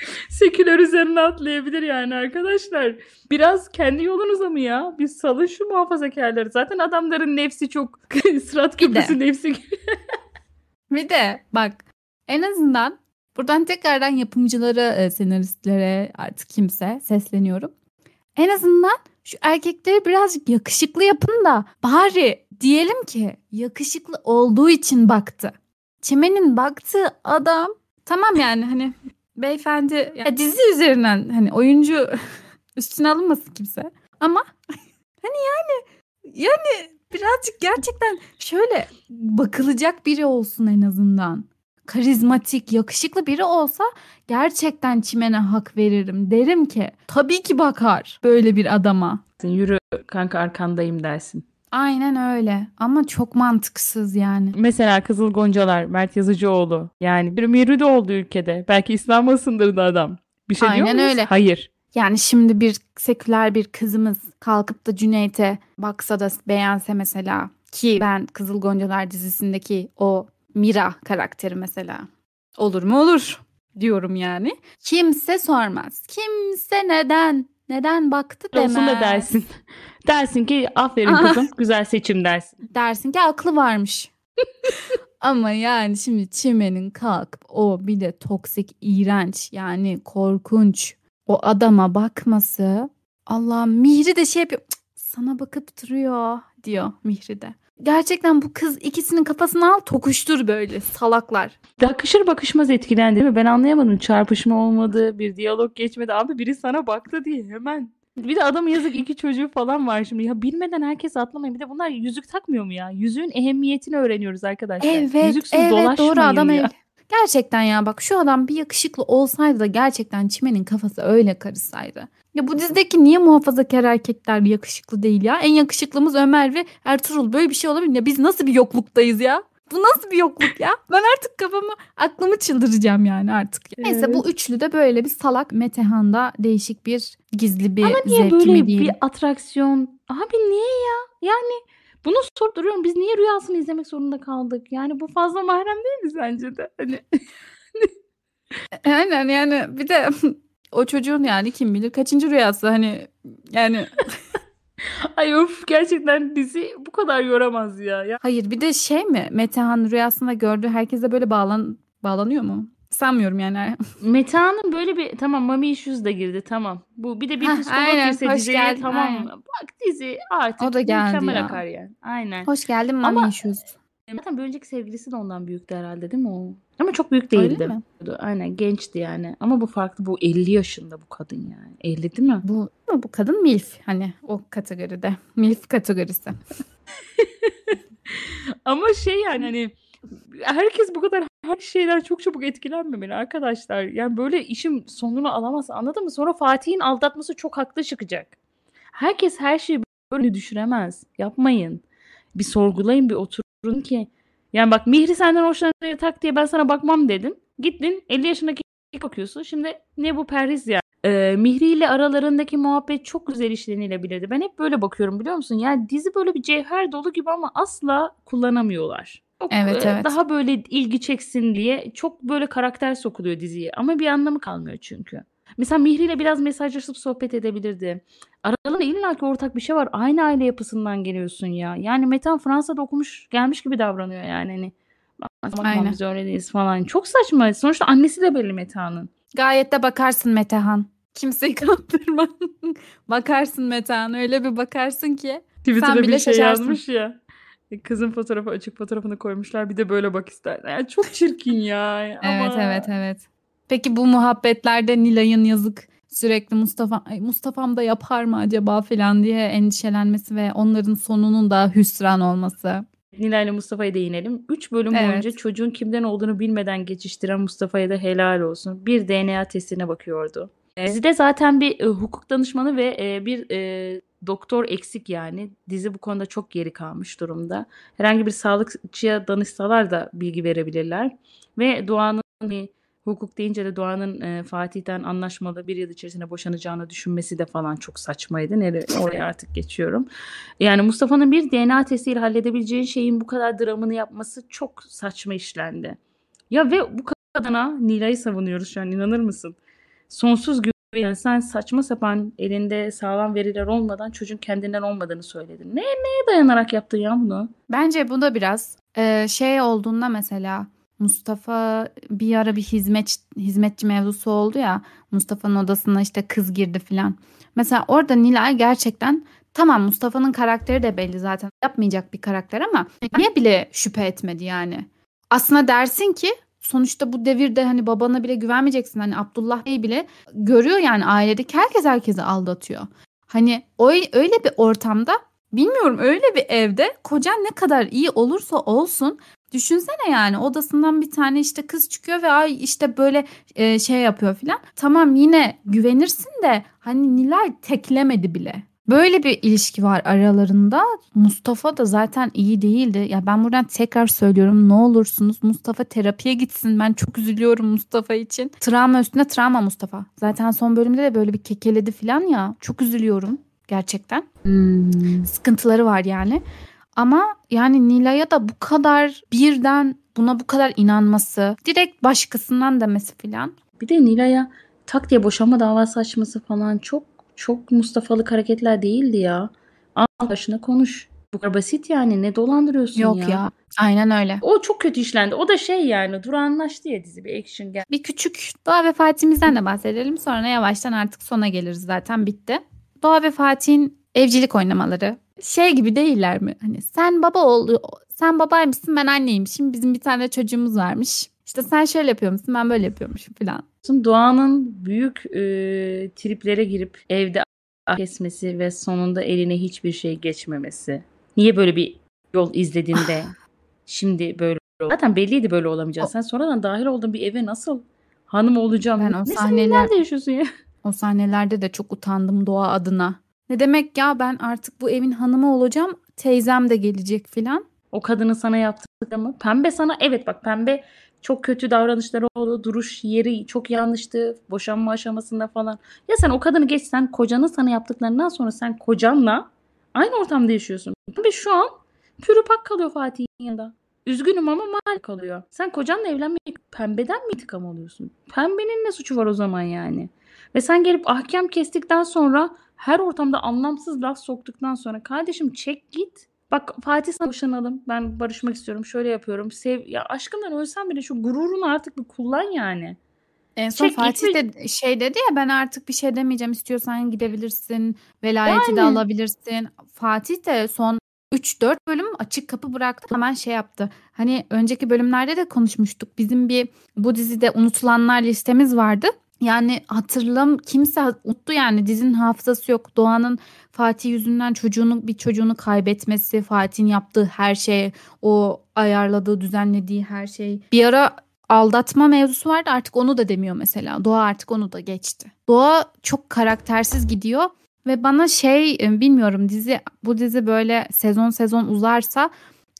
seküler üzerine atlayabilir yani arkadaşlar. Biraz kendi yolunuza mı ya? Bir salın şu muhafazakarları. Zaten adamların nefsi çok sırat köprüsü nefsi. Bir de bak en azından buradan tekrardan yapımcılara, e, senaristlere artık kimse sesleniyorum. En azından şu erkekleri birazcık yakışıklı yapın da bari diyelim ki yakışıklı olduğu için baktı. Çimen'in baktığı adam tamam yani hani beyefendi ya dizi üzerinden hani oyuncu üstüne alınmasın kimse ama hani yani yani birazcık gerçekten şöyle bakılacak biri olsun en azından. Karizmatik, yakışıklı biri olsa gerçekten çimene hak veririm. Derim ki tabii ki bakar böyle bir adama. Yürü kanka arkandayım dersin. Aynen öyle ama çok mantıksız yani. Mesela Kızıl Goncalar, Mert Yazıcıoğlu. Yani bir müridi oldu ülkede. Belki İslam'a ısındırdı adam. Bir şey diyor Aynen muyuz? öyle. Hayır. Yani şimdi bir seküler bir kızımız kalkıp da Cüneyt'e baksa da beğense mesela ki ben Kızıl Goncalar dizisindeki o Mira karakteri mesela olur mu olur diyorum yani. Kimse sormaz. Kimse neden neden baktı demez. Olsun da dersin. Dersin ki aferin Aa. kızım güzel seçim dersin. Dersin ki aklı varmış. Ama yani şimdi Çimen'in kalkıp o bir de toksik, iğrenç yani korkunç o adama bakması Allah Mihri de şey yapıyor "Cık, sana bakıp duruyor diyor Mihri de. Gerçekten bu kız ikisinin kafasını al tokuştur böyle salaklar. Bakışır bakışmaz etkilendi mi? Ben anlayamadım. Çarpışma olmadı, bir diyalog geçmedi. Abi biri sana baktı diye hemen. Bir de adam yazık iki çocuğu falan var şimdi. Ya bilmeden herkes atlamayın. Bir de bunlar yüzük takmıyor mu ya? Yüzüğün ehemmiyetini öğreniyoruz arkadaşlar. Evet, Yüzüksüz evet doğru adam ya. öyle. Gerçekten ya bak şu adam bir yakışıklı olsaydı da gerçekten Çimen'in kafası öyle karışsaydı. Ya bu dizideki niye muhafazakar erkekler yakışıklı değil ya? En yakışıklımız Ömer ve Ertuğrul böyle bir şey olabilir mi? Ya biz nasıl bir yokluktayız ya? Bu nasıl bir yokluk ya? Ben artık kafamı, aklımı çıldıracağım yani artık. Neyse bu üçlü de böyle bir salak Metehan'da değişik bir gizli bir Ama niye böyle diyeyim. bir atraksiyon? Abi niye ya? Yani bunu sorup duruyorum. Biz niye rüyasını izlemek zorunda kaldık? Yani bu fazla mahrem değil mi sence de? Hani Aynen yani bir de o çocuğun yani kim bilir kaçıncı rüyası hani yani Ay of gerçekten dizi bu kadar yoramaz ya. ya. hayır bir de şey mi Metehan rüyasında gördüğü herkese böyle bağlan bağlanıyor mu? Sanmıyorum yani. Metehan'ın böyle bir tamam Mami Issues da girdi tamam. Bu bir de bir psikolog girse diziye tamam aynen. mı? Bak dizi artık O da geldi mükemmel ya. akar yani. Aynen. Hoş geldin Ama- Mami Issues. Zaten bir önceki sevgilisi de ondan büyüktü herhalde değil mi o? Ama çok büyük Öyle değildi. mi? Aynen gençti yani. Ama bu farklı. Bu 50 yaşında bu kadın yani. 50 değil mi? Bu bu kadın MILF hani o kategoride. MILF kategorisi. Ama şey yani hani herkes bu kadar her şeyden çok çabuk etkilenmemeli arkadaşlar. Yani böyle işin sonunu alamaz anladın mı? Sonra Fatih'in aldatması çok haklı çıkacak. Herkes her şeyi böyle düşüremez. Yapmayın. Bir sorgulayın bir oturun ki. Yani bak Mihri senden hoşlanıyor tak diye ben sana bakmam dedin. Gittin 50 yaşındaki bakıyorsun. Şimdi ne bu perhiz ya. Ee, Mihri ile aralarındaki muhabbet çok güzel işlenilebilirdi. Ben hep böyle bakıyorum biliyor musun? Yani dizi böyle bir cevher dolu gibi ama asla kullanamıyorlar. Çok, Evet, e, evet. Daha böyle ilgi çeksin diye çok böyle karakter sokuluyor diziye. Ama bir anlamı kalmıyor çünkü. Mesela Mihri ile biraz mesajlaşıp sohbet edebilirdi. Aralarında illaki ortak bir şey var. Aynı aile yapısından geliyorsun ya. Yani Metan Fransa'da okumuş gelmiş gibi davranıyor yani. Hani, Aynen. biz öyle değiliz falan. Çok saçma. Sonuçta annesi de belli Metan'ın. Gayet de bakarsın Metehan. Kimseyi kandırma. bakarsın Metehan öyle bir bakarsın ki. Twitter'da bile bir şey şaşarsın. yazmış ya. E, Kızın fotoğrafı açık fotoğrafını koymuşlar. Bir de böyle bak ister. Yani çok çirkin ya. Evet Ama evet evet. Peki bu muhabbetlerde Nilay'ın yazık sürekli Mustafa Ay, Mustafa'm da yapar mı acaba falan diye endişelenmesi ve onların sonunun da hüsran olması. Nilay ile Mustafa'ya değinelim. 3 bölüm Evet. boyunca çocuğun kimden olduğunu bilmeden geçiştiren Mustafa'ya da helal olsun. Bir DNA testine bakıyordu. E, Dizide zaten bir e, hukuk danışmanı ve e, bir e, doktor eksik yani. Dizi bu konuda çok geri kalmış durumda. Herhangi bir sağlıkçıya danışsalar da bilgi verebilirler. Ve Doğan'ın hukuk deyince de Doğan'ın e, Fatih'ten anlaşmalı bir yıl içerisinde boşanacağını düşünmesi de falan çok saçmaydı. Nere, oraya artık geçiyorum. Yani Mustafa'nın bir DNA testiyle halledebileceği şeyin bu kadar dramını yapması çok saçma işlendi. Ya ve bu kadına Nilay'ı savunuyoruz şu an inanır mısın? Sonsuz güven. Sen saçma sapan elinde sağlam veriler olmadan çocuğun kendinden olmadığını söyledin. Ne, neye dayanarak yaptın ya bunu? Bence bu da biraz e, şey olduğunda mesela Mustafa bir ara bir hizmet hizmetçi mevzusu oldu ya Mustafa'nın odasına işte kız girdi filan. Mesela orada Nilay gerçekten tamam Mustafa'nın karakteri de belli zaten yapmayacak bir karakter ama niye bile şüphe etmedi yani. Aslında dersin ki sonuçta bu devirde hani babana bile güvenmeyeceksin. Hani Abdullah Bey bile görüyor yani ailedeki herkes herkesi aldatıyor. Hani o öyle bir ortamda bilmiyorum öyle bir evde kocan ne kadar iyi olursa olsun düşünsene yani odasından bir tane işte kız çıkıyor ve ay işte böyle e, şey yapıyor filan. Tamam yine güvenirsin de hani Nilay teklemedi bile. Böyle bir ilişki var aralarında. Mustafa da zaten iyi değildi. Ya ben buradan tekrar söylüyorum ne olursunuz Mustafa terapiye gitsin. Ben çok üzülüyorum Mustafa için. Travma üstüne travma Mustafa. Zaten son bölümde de böyle bir kekeledi falan ya. Çok üzülüyorum gerçekten. Sıkıntıları var yani. Ama yani Nilay'a da bu kadar birden buna bu kadar inanması, direkt başkasından demesi falan. Bir de Nilay'a tak diye boşanma davası açması falan çok çok Mustafa'lık hareketler değildi ya. Al başına konuş. Bu kadar basit yani. Ne dolandırıyorsun Yok ya? ya. Aynen öyle. O çok kötü işlendi. O da şey yani durağanlaştı ya dizi bir action gel. Bir küçük Doğa ve Fatih'imizden de bahsedelim. Sonra yavaştan artık sona geliriz zaten bitti. Doğa ve Fatih'in evcilik oynamaları. Şey gibi değiller mi? Hani sen baba ol, sen babaymışsın ben anneymişim. Bizim bir tane çocuğumuz varmış. İşte sen şöyle yapıyormuşsun ben böyle yapıyormuşum falan. Doğan'ın büyük e, triplere girip evde kesmesi ve sonunda eline hiçbir şey geçmemesi. Niye böyle bir yol izlediğinde şimdi böyle oldu? Zaten belliydi böyle olamayacağız. Sen sonradan dahil olduğun bir eve nasıl hanım olacağım? Ben o Ne sahneler nerede yaşıyorsun ya? o sahnelerde de çok utandım Doğa adına. Ne demek ya ben artık bu evin hanımı olacağım. Teyzem de gelecek falan. O kadının sana yaptıkları mı? Pembe sana evet bak pembe çok kötü davranışları oldu. Duruş yeri çok yanlıştı. Boşanma aşamasında falan. Ya sen o kadını geç sen kocanın sana yaptıklarından sonra sen kocanla aynı ortamda yaşıyorsun. Pembe şu an pürüpak kalıyor Fatih'in yanında. Üzgünüm ama mal kalıyor. Sen kocanla evlenmeyi pembeden mi intikam alıyorsun? Pembenin ne suçu var o zaman yani? Ve sen gelip ahkam kestikten sonra her ortamda anlamsız laf soktuktan sonra kardeşim çek git. Bak Fatih sana boşanalım. Ben barışmak istiyorum. Şöyle yapıyorum. Sev ya aşkından ölsem bile şu gururunu artık bir kullan yani. En son Çek Fatih gitme. de şey dedi ya ben artık bir şey demeyeceğim istiyorsan gidebilirsin velayeti de Yani. alabilirsin. Fatih de son 3-4 bölüm açık kapı bıraktı hemen şey yaptı. Hani önceki bölümlerde de konuşmuştuk. Bizim bir bu dizide unutulanlar listemiz vardı. Yani hatırlam kimse unuttu yani dizinin hafızası yok. Doğan'ın Fatih yüzünden çocuğunu bir çocuğunu kaybetmesi, Fatih'in yaptığı her şey, o ayarladığı, düzenlediği her şey. Bir ara aldatma mevzusu vardı artık onu da demiyor mesela. Doğa artık onu da geçti. Doğa çok karaktersiz gidiyor ve bana şey e, bilmiyorum dizi bu dizi böyle sezon sezon uzarsa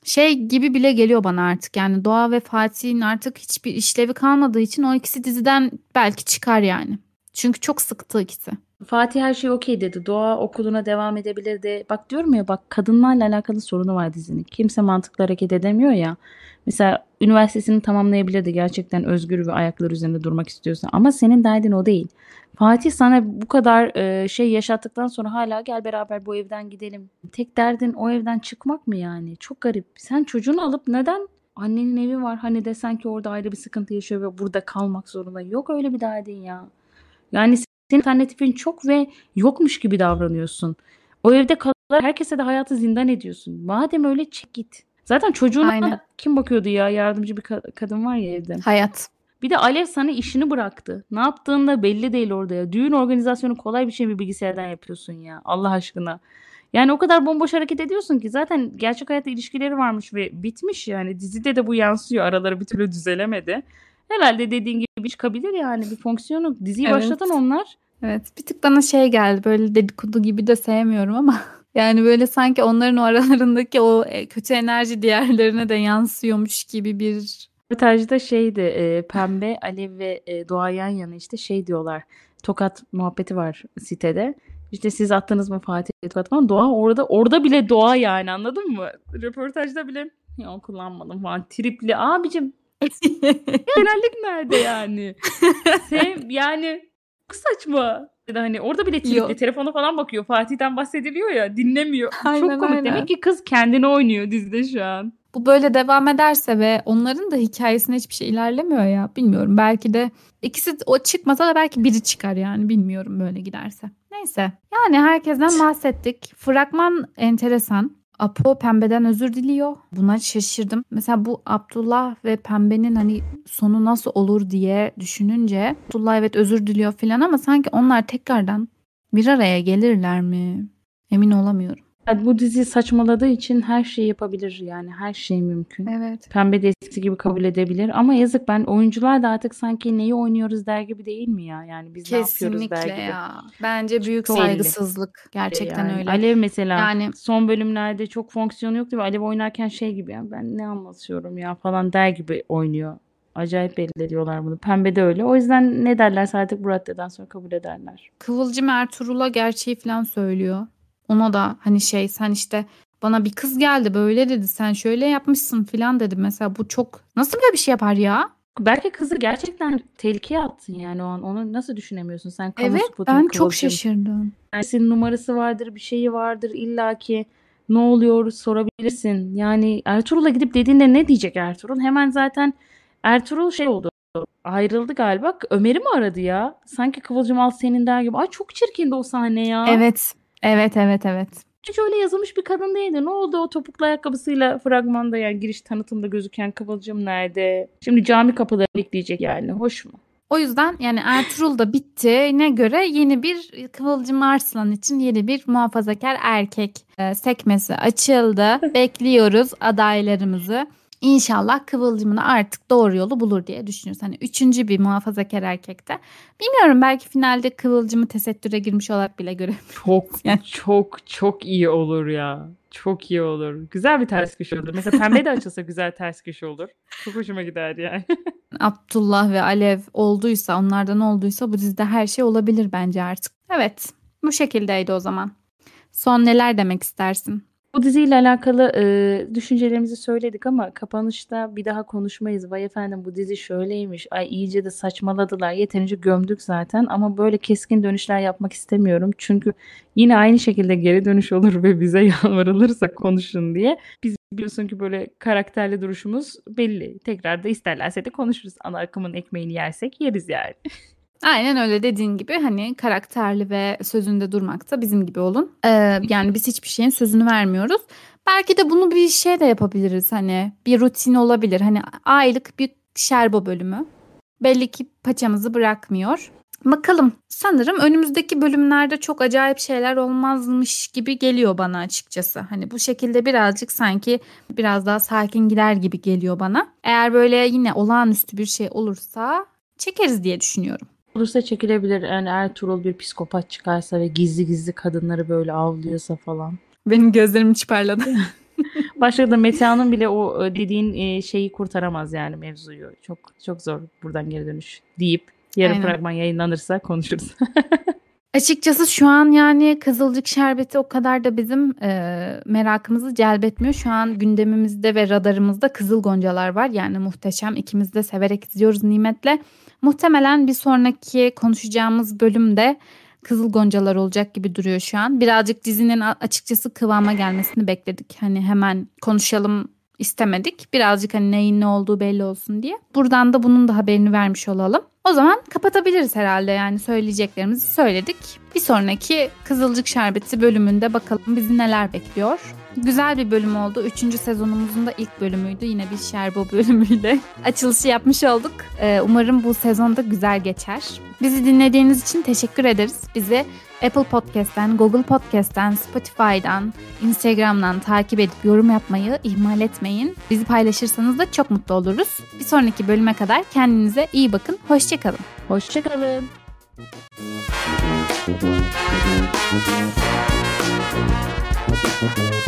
şey gibi bile geliyor bana artık. Yani Doğa ve Fatih'in artık hiçbir işlevi kalmadığı için o ikisi diziden belki çıkar yani. Çünkü çok sıktı ikisi. Fatih her şey okey dedi. Doğa okuluna devam edebilirdi. Bak diyorum ya bak kadınlarla alakalı sorunu var dizinin. Kimse mantıklı hareket edemiyor ya. Mesela üniversitesini tamamlayabilirdi gerçekten özgür ve ayakları üzerinde durmak istiyorsa. Ama senin derdin o değil. Fatih sana bu kadar e, şey yaşattıktan sonra hala gel beraber bu evden gidelim. Tek derdin o evden çıkmak mı yani? Çok garip. Sen çocuğunu alıp neden annenin evi var hani desen ki orada ayrı bir sıkıntı yaşıyor ve burada kalmak zorunda. Yok öyle bir derdin ya. Yani senin alternatifin çok ve yokmuş gibi davranıyorsun. O evde kalarak herkese de hayatı zindan ediyorsun. Madem öyle çek git. Zaten çocuğuna Aynen. kim bakıyordu ya? Yardımcı bir ka- kadın var ya evde. Hayat. Bir de Alev sana işini bıraktı. Ne yaptığın da belli değil orada ya. Düğün organizasyonu kolay bir şey mi bilgisayardan yapıyorsun ya? Allah aşkına. Yani o kadar bomboş hareket ediyorsun ki zaten gerçek hayatta ilişkileri varmış ve bitmiş yani. Dizide de bu yansıyor. Araları bir türlü düzelemedi. Herhalde dediğin gibi çıkabilir yani bir fonksiyonu. Diziyi Evet. başlatan onlar. Evet bir tık bana şey geldi böyle dedikodu gibi de sevmiyorum ama yani böyle sanki onların o aralarındaki o e, kötü enerji diğerlerine de yansıyormuş gibi bir Röportajda şeydi e, Pembe, Alev ve e, Doğa yan yana işte şey diyorlar. Tokat muhabbeti var sitede. İşte siz attınız mı Fatih'e tokat falan. Doğa orada orada bile Doğa yani anladın mı? Röportajda bile ya kullanmadım falan. Tripli abicim genellik nerede yani? Sev, yani çok saçma. Ya da hani orada bile tripli Yok. telefona falan bakıyor. Fatih'ten bahsediliyor ya dinlemiyor. Aynen, Çok komik. aynen. Demek ki kız kendini oynuyor dizide şu an. Bu böyle devam ederse ve onların da hikayesinde hiçbir şey ilerlemiyor ya. Bilmiyorum. Belki de ikisi o çıkmasa da belki biri çıkar yani. Bilmiyorum böyle giderse. Neyse. Yani herkesten bahsettik. Fragman enteresan. Apo Pembe'den özür diliyor. Buna şaşırdım. Mesela bu Abdullah ve Pembe'nin hani sonu nasıl olur diye düşününce Abdullah evet özür diliyor falan ama sanki onlar tekrardan bir araya gelirler mi? Emin olamıyorum. Yani bu dizi saçmaladığı için her şeyi yapabilir yani her şey mümkün. Evet. Pembe de eskisi gibi kabul edebilir ama yazık ben oyuncular da artık sanki neyi oynuyoruz der gibi değil mi ya? Yani biz ne yapıyoruz der Kesinlikle gibi. ya. Bence büyük Belli. saygısızlık. Gerçekten Yani öyle. Alev mesela Yani- son bölümlerde çok fonksiyonu yoktu ve Alev oynarken şey gibi ya ben ne anlatıyorum ya falan der gibi oynuyor. Acayip belli ediyorlar bunu. Pembe de öyle. O yüzden ne derlerse artık bu raddeden sonra kabul ederler. Kıvılcım Ertuğrul'a gerçeği falan söylüyor. Ona da hani şey sen işte bana bir kız geldi böyle dedi sen şöyle yapmışsın falan dedi. Mesela bu çok nasıl böyle bir şey yapar ya? Belki kızı gerçekten tehlikeye attın yani o an. Onu nasıl düşünemiyorsun sen? Kamu Evet ben çok Kıvılcım. şaşırdım. Yani senin numarası vardır, bir şeyi vardır illaki. Ne oluyor sorabilirsin. Yani Ertuğrul'a gidip dediğinde ne diyecek Ertuğrul? Hemen zaten Ertuğrul şey oldu. Ayrıldı galiba. Ömer'i mi aradı ya? Sanki Kıvılcım al senin der gibi. Ay çok çirkindi o sahne ya. Evet. Evet evet evet. Hiç öyle yazılmış bir kadın değildi. Ne oldu o topuklu ayakkabısıyla fragmanda yani giriş tanıtımda gözüken Kıvılcım nerede? Şimdi cami kapıları bekleyecek yani. Hoş mu? O yüzden yani Ertuğrul da bittiğine göre yeni bir Kıvılcım Arslan için yeni bir muhafazakar erkek e, sekmesi açıldı. Bekliyoruz adaylarımızı. İnşallah Kıvılcım'ın artık doğru yolu bulur diye düşünüyoruz. Hani üçüncü bir muhafazakar erkekte. Bilmiyorum belki finalde Kıvılcım'ı tesettüre girmiş olarak bile görebiliriz. Çok Yani- çok çok iyi olur ya. Çok iyi olur. Güzel bir ters köşe olur. Mesela pembe de açılsa güzel ters köşe olur. Çok hoşuma gider yani. Abdullah ve Alev olduysa onlardan olduysa bu dizide her şey olabilir bence artık. Evet bu şekildeydi o zaman. Son neler demek istersin? Bu diziyle alakalı e, düşüncelerimizi söyledik ama kapanışta bir daha konuşmayız. Vay efendim bu dizi şöyleymiş. Ay iyice de saçmaladılar. Yeterince gömdük zaten ama böyle keskin dönüşler yapmak istemiyorum. Çünkü yine aynı şekilde geri dönüş olur ve bize yalvarılırsa konuşun diye. Biz biliyorsun ki böyle karakterli duruşumuz belli. Tekrar da isterlerse de konuşuruz. Ana akımın ekmeğini yersek yeriz yani. Aynen öyle dediğin gibi hani karakterli ve sözünde durmakta bizim gibi olun. Ee, yani biz hiçbir şeyin sözünü vermiyoruz. Belki de bunu bir şey de yapabiliriz hani bir rutin olabilir. Hani aylık bir şerbo bölümü. Belli ki paçamızı bırakmıyor. Bakalım sanırım önümüzdeki bölümlerde çok acayip şeyler olmazmış gibi geliyor bana açıkçası. Hani bu şekilde birazcık sanki biraz daha sakin gider gibi geliyor bana. Eğer böyle yine olağanüstü bir şey olursa çekeriz diye düşünüyorum. Olursa çekilebilir. Yani Ertuğrul bir psikopat çıkarsa ve gizli gizli kadınları böyle avlıyorsa falan. Benim gözlerim çıparladı. Başka da Metehan'ın bile o e, dediğin e, şeyi kurtaramaz yani mevzuyu. Çok çok zor buradan geri dönüş deyip yarın Aynen. fragman yayınlanırsa konuşuruz. Açıkçası şu an yani Kızılcık Şerbeti o kadar da bizim e, merakımızı celbetmiyor. Şu an gündemimizde ve radarımızda Kızıl Goncalar var. Yani muhteşem. İkimiz de severek izliyoruz nimetle. Muhtemelen bir sonraki konuşacağımız bölümde Kızıl Goncalar olacak gibi duruyor şu an. Birazcık dizinin açıkçası kıvama gelmesini bekledik. Hani hemen konuşalım istemedik. Birazcık hani neyin ne olduğu belli olsun diye. Buradan da bunun da haberini vermiş olalım. O zaman kapatabiliriz herhalde yani söyleyeceklerimizi söyledik. Bir sonraki Kızılcık Şerbeti bölümünde bakalım bizi neler bekliyor. Güzel bir bölüm oldu. Üçüncü sezonumuzun da ilk bölümüydü. Yine bir Şerbo bölümüyle açılışı yapmış olduk. Ee, umarım bu sezonda güzel geçer. Bizi dinlediğiniz için teşekkür ederiz. Bizi Apple Podcast'ten, Google Podcast'ten, Spotify'dan, Instagram'dan takip edip yorum yapmayı ihmal etmeyin. Bizi paylaşırsanız da çok mutlu oluruz. Bir sonraki bölüme kadar kendinize iyi bakın. Hoşçakalın. Hoşçakalın. Thank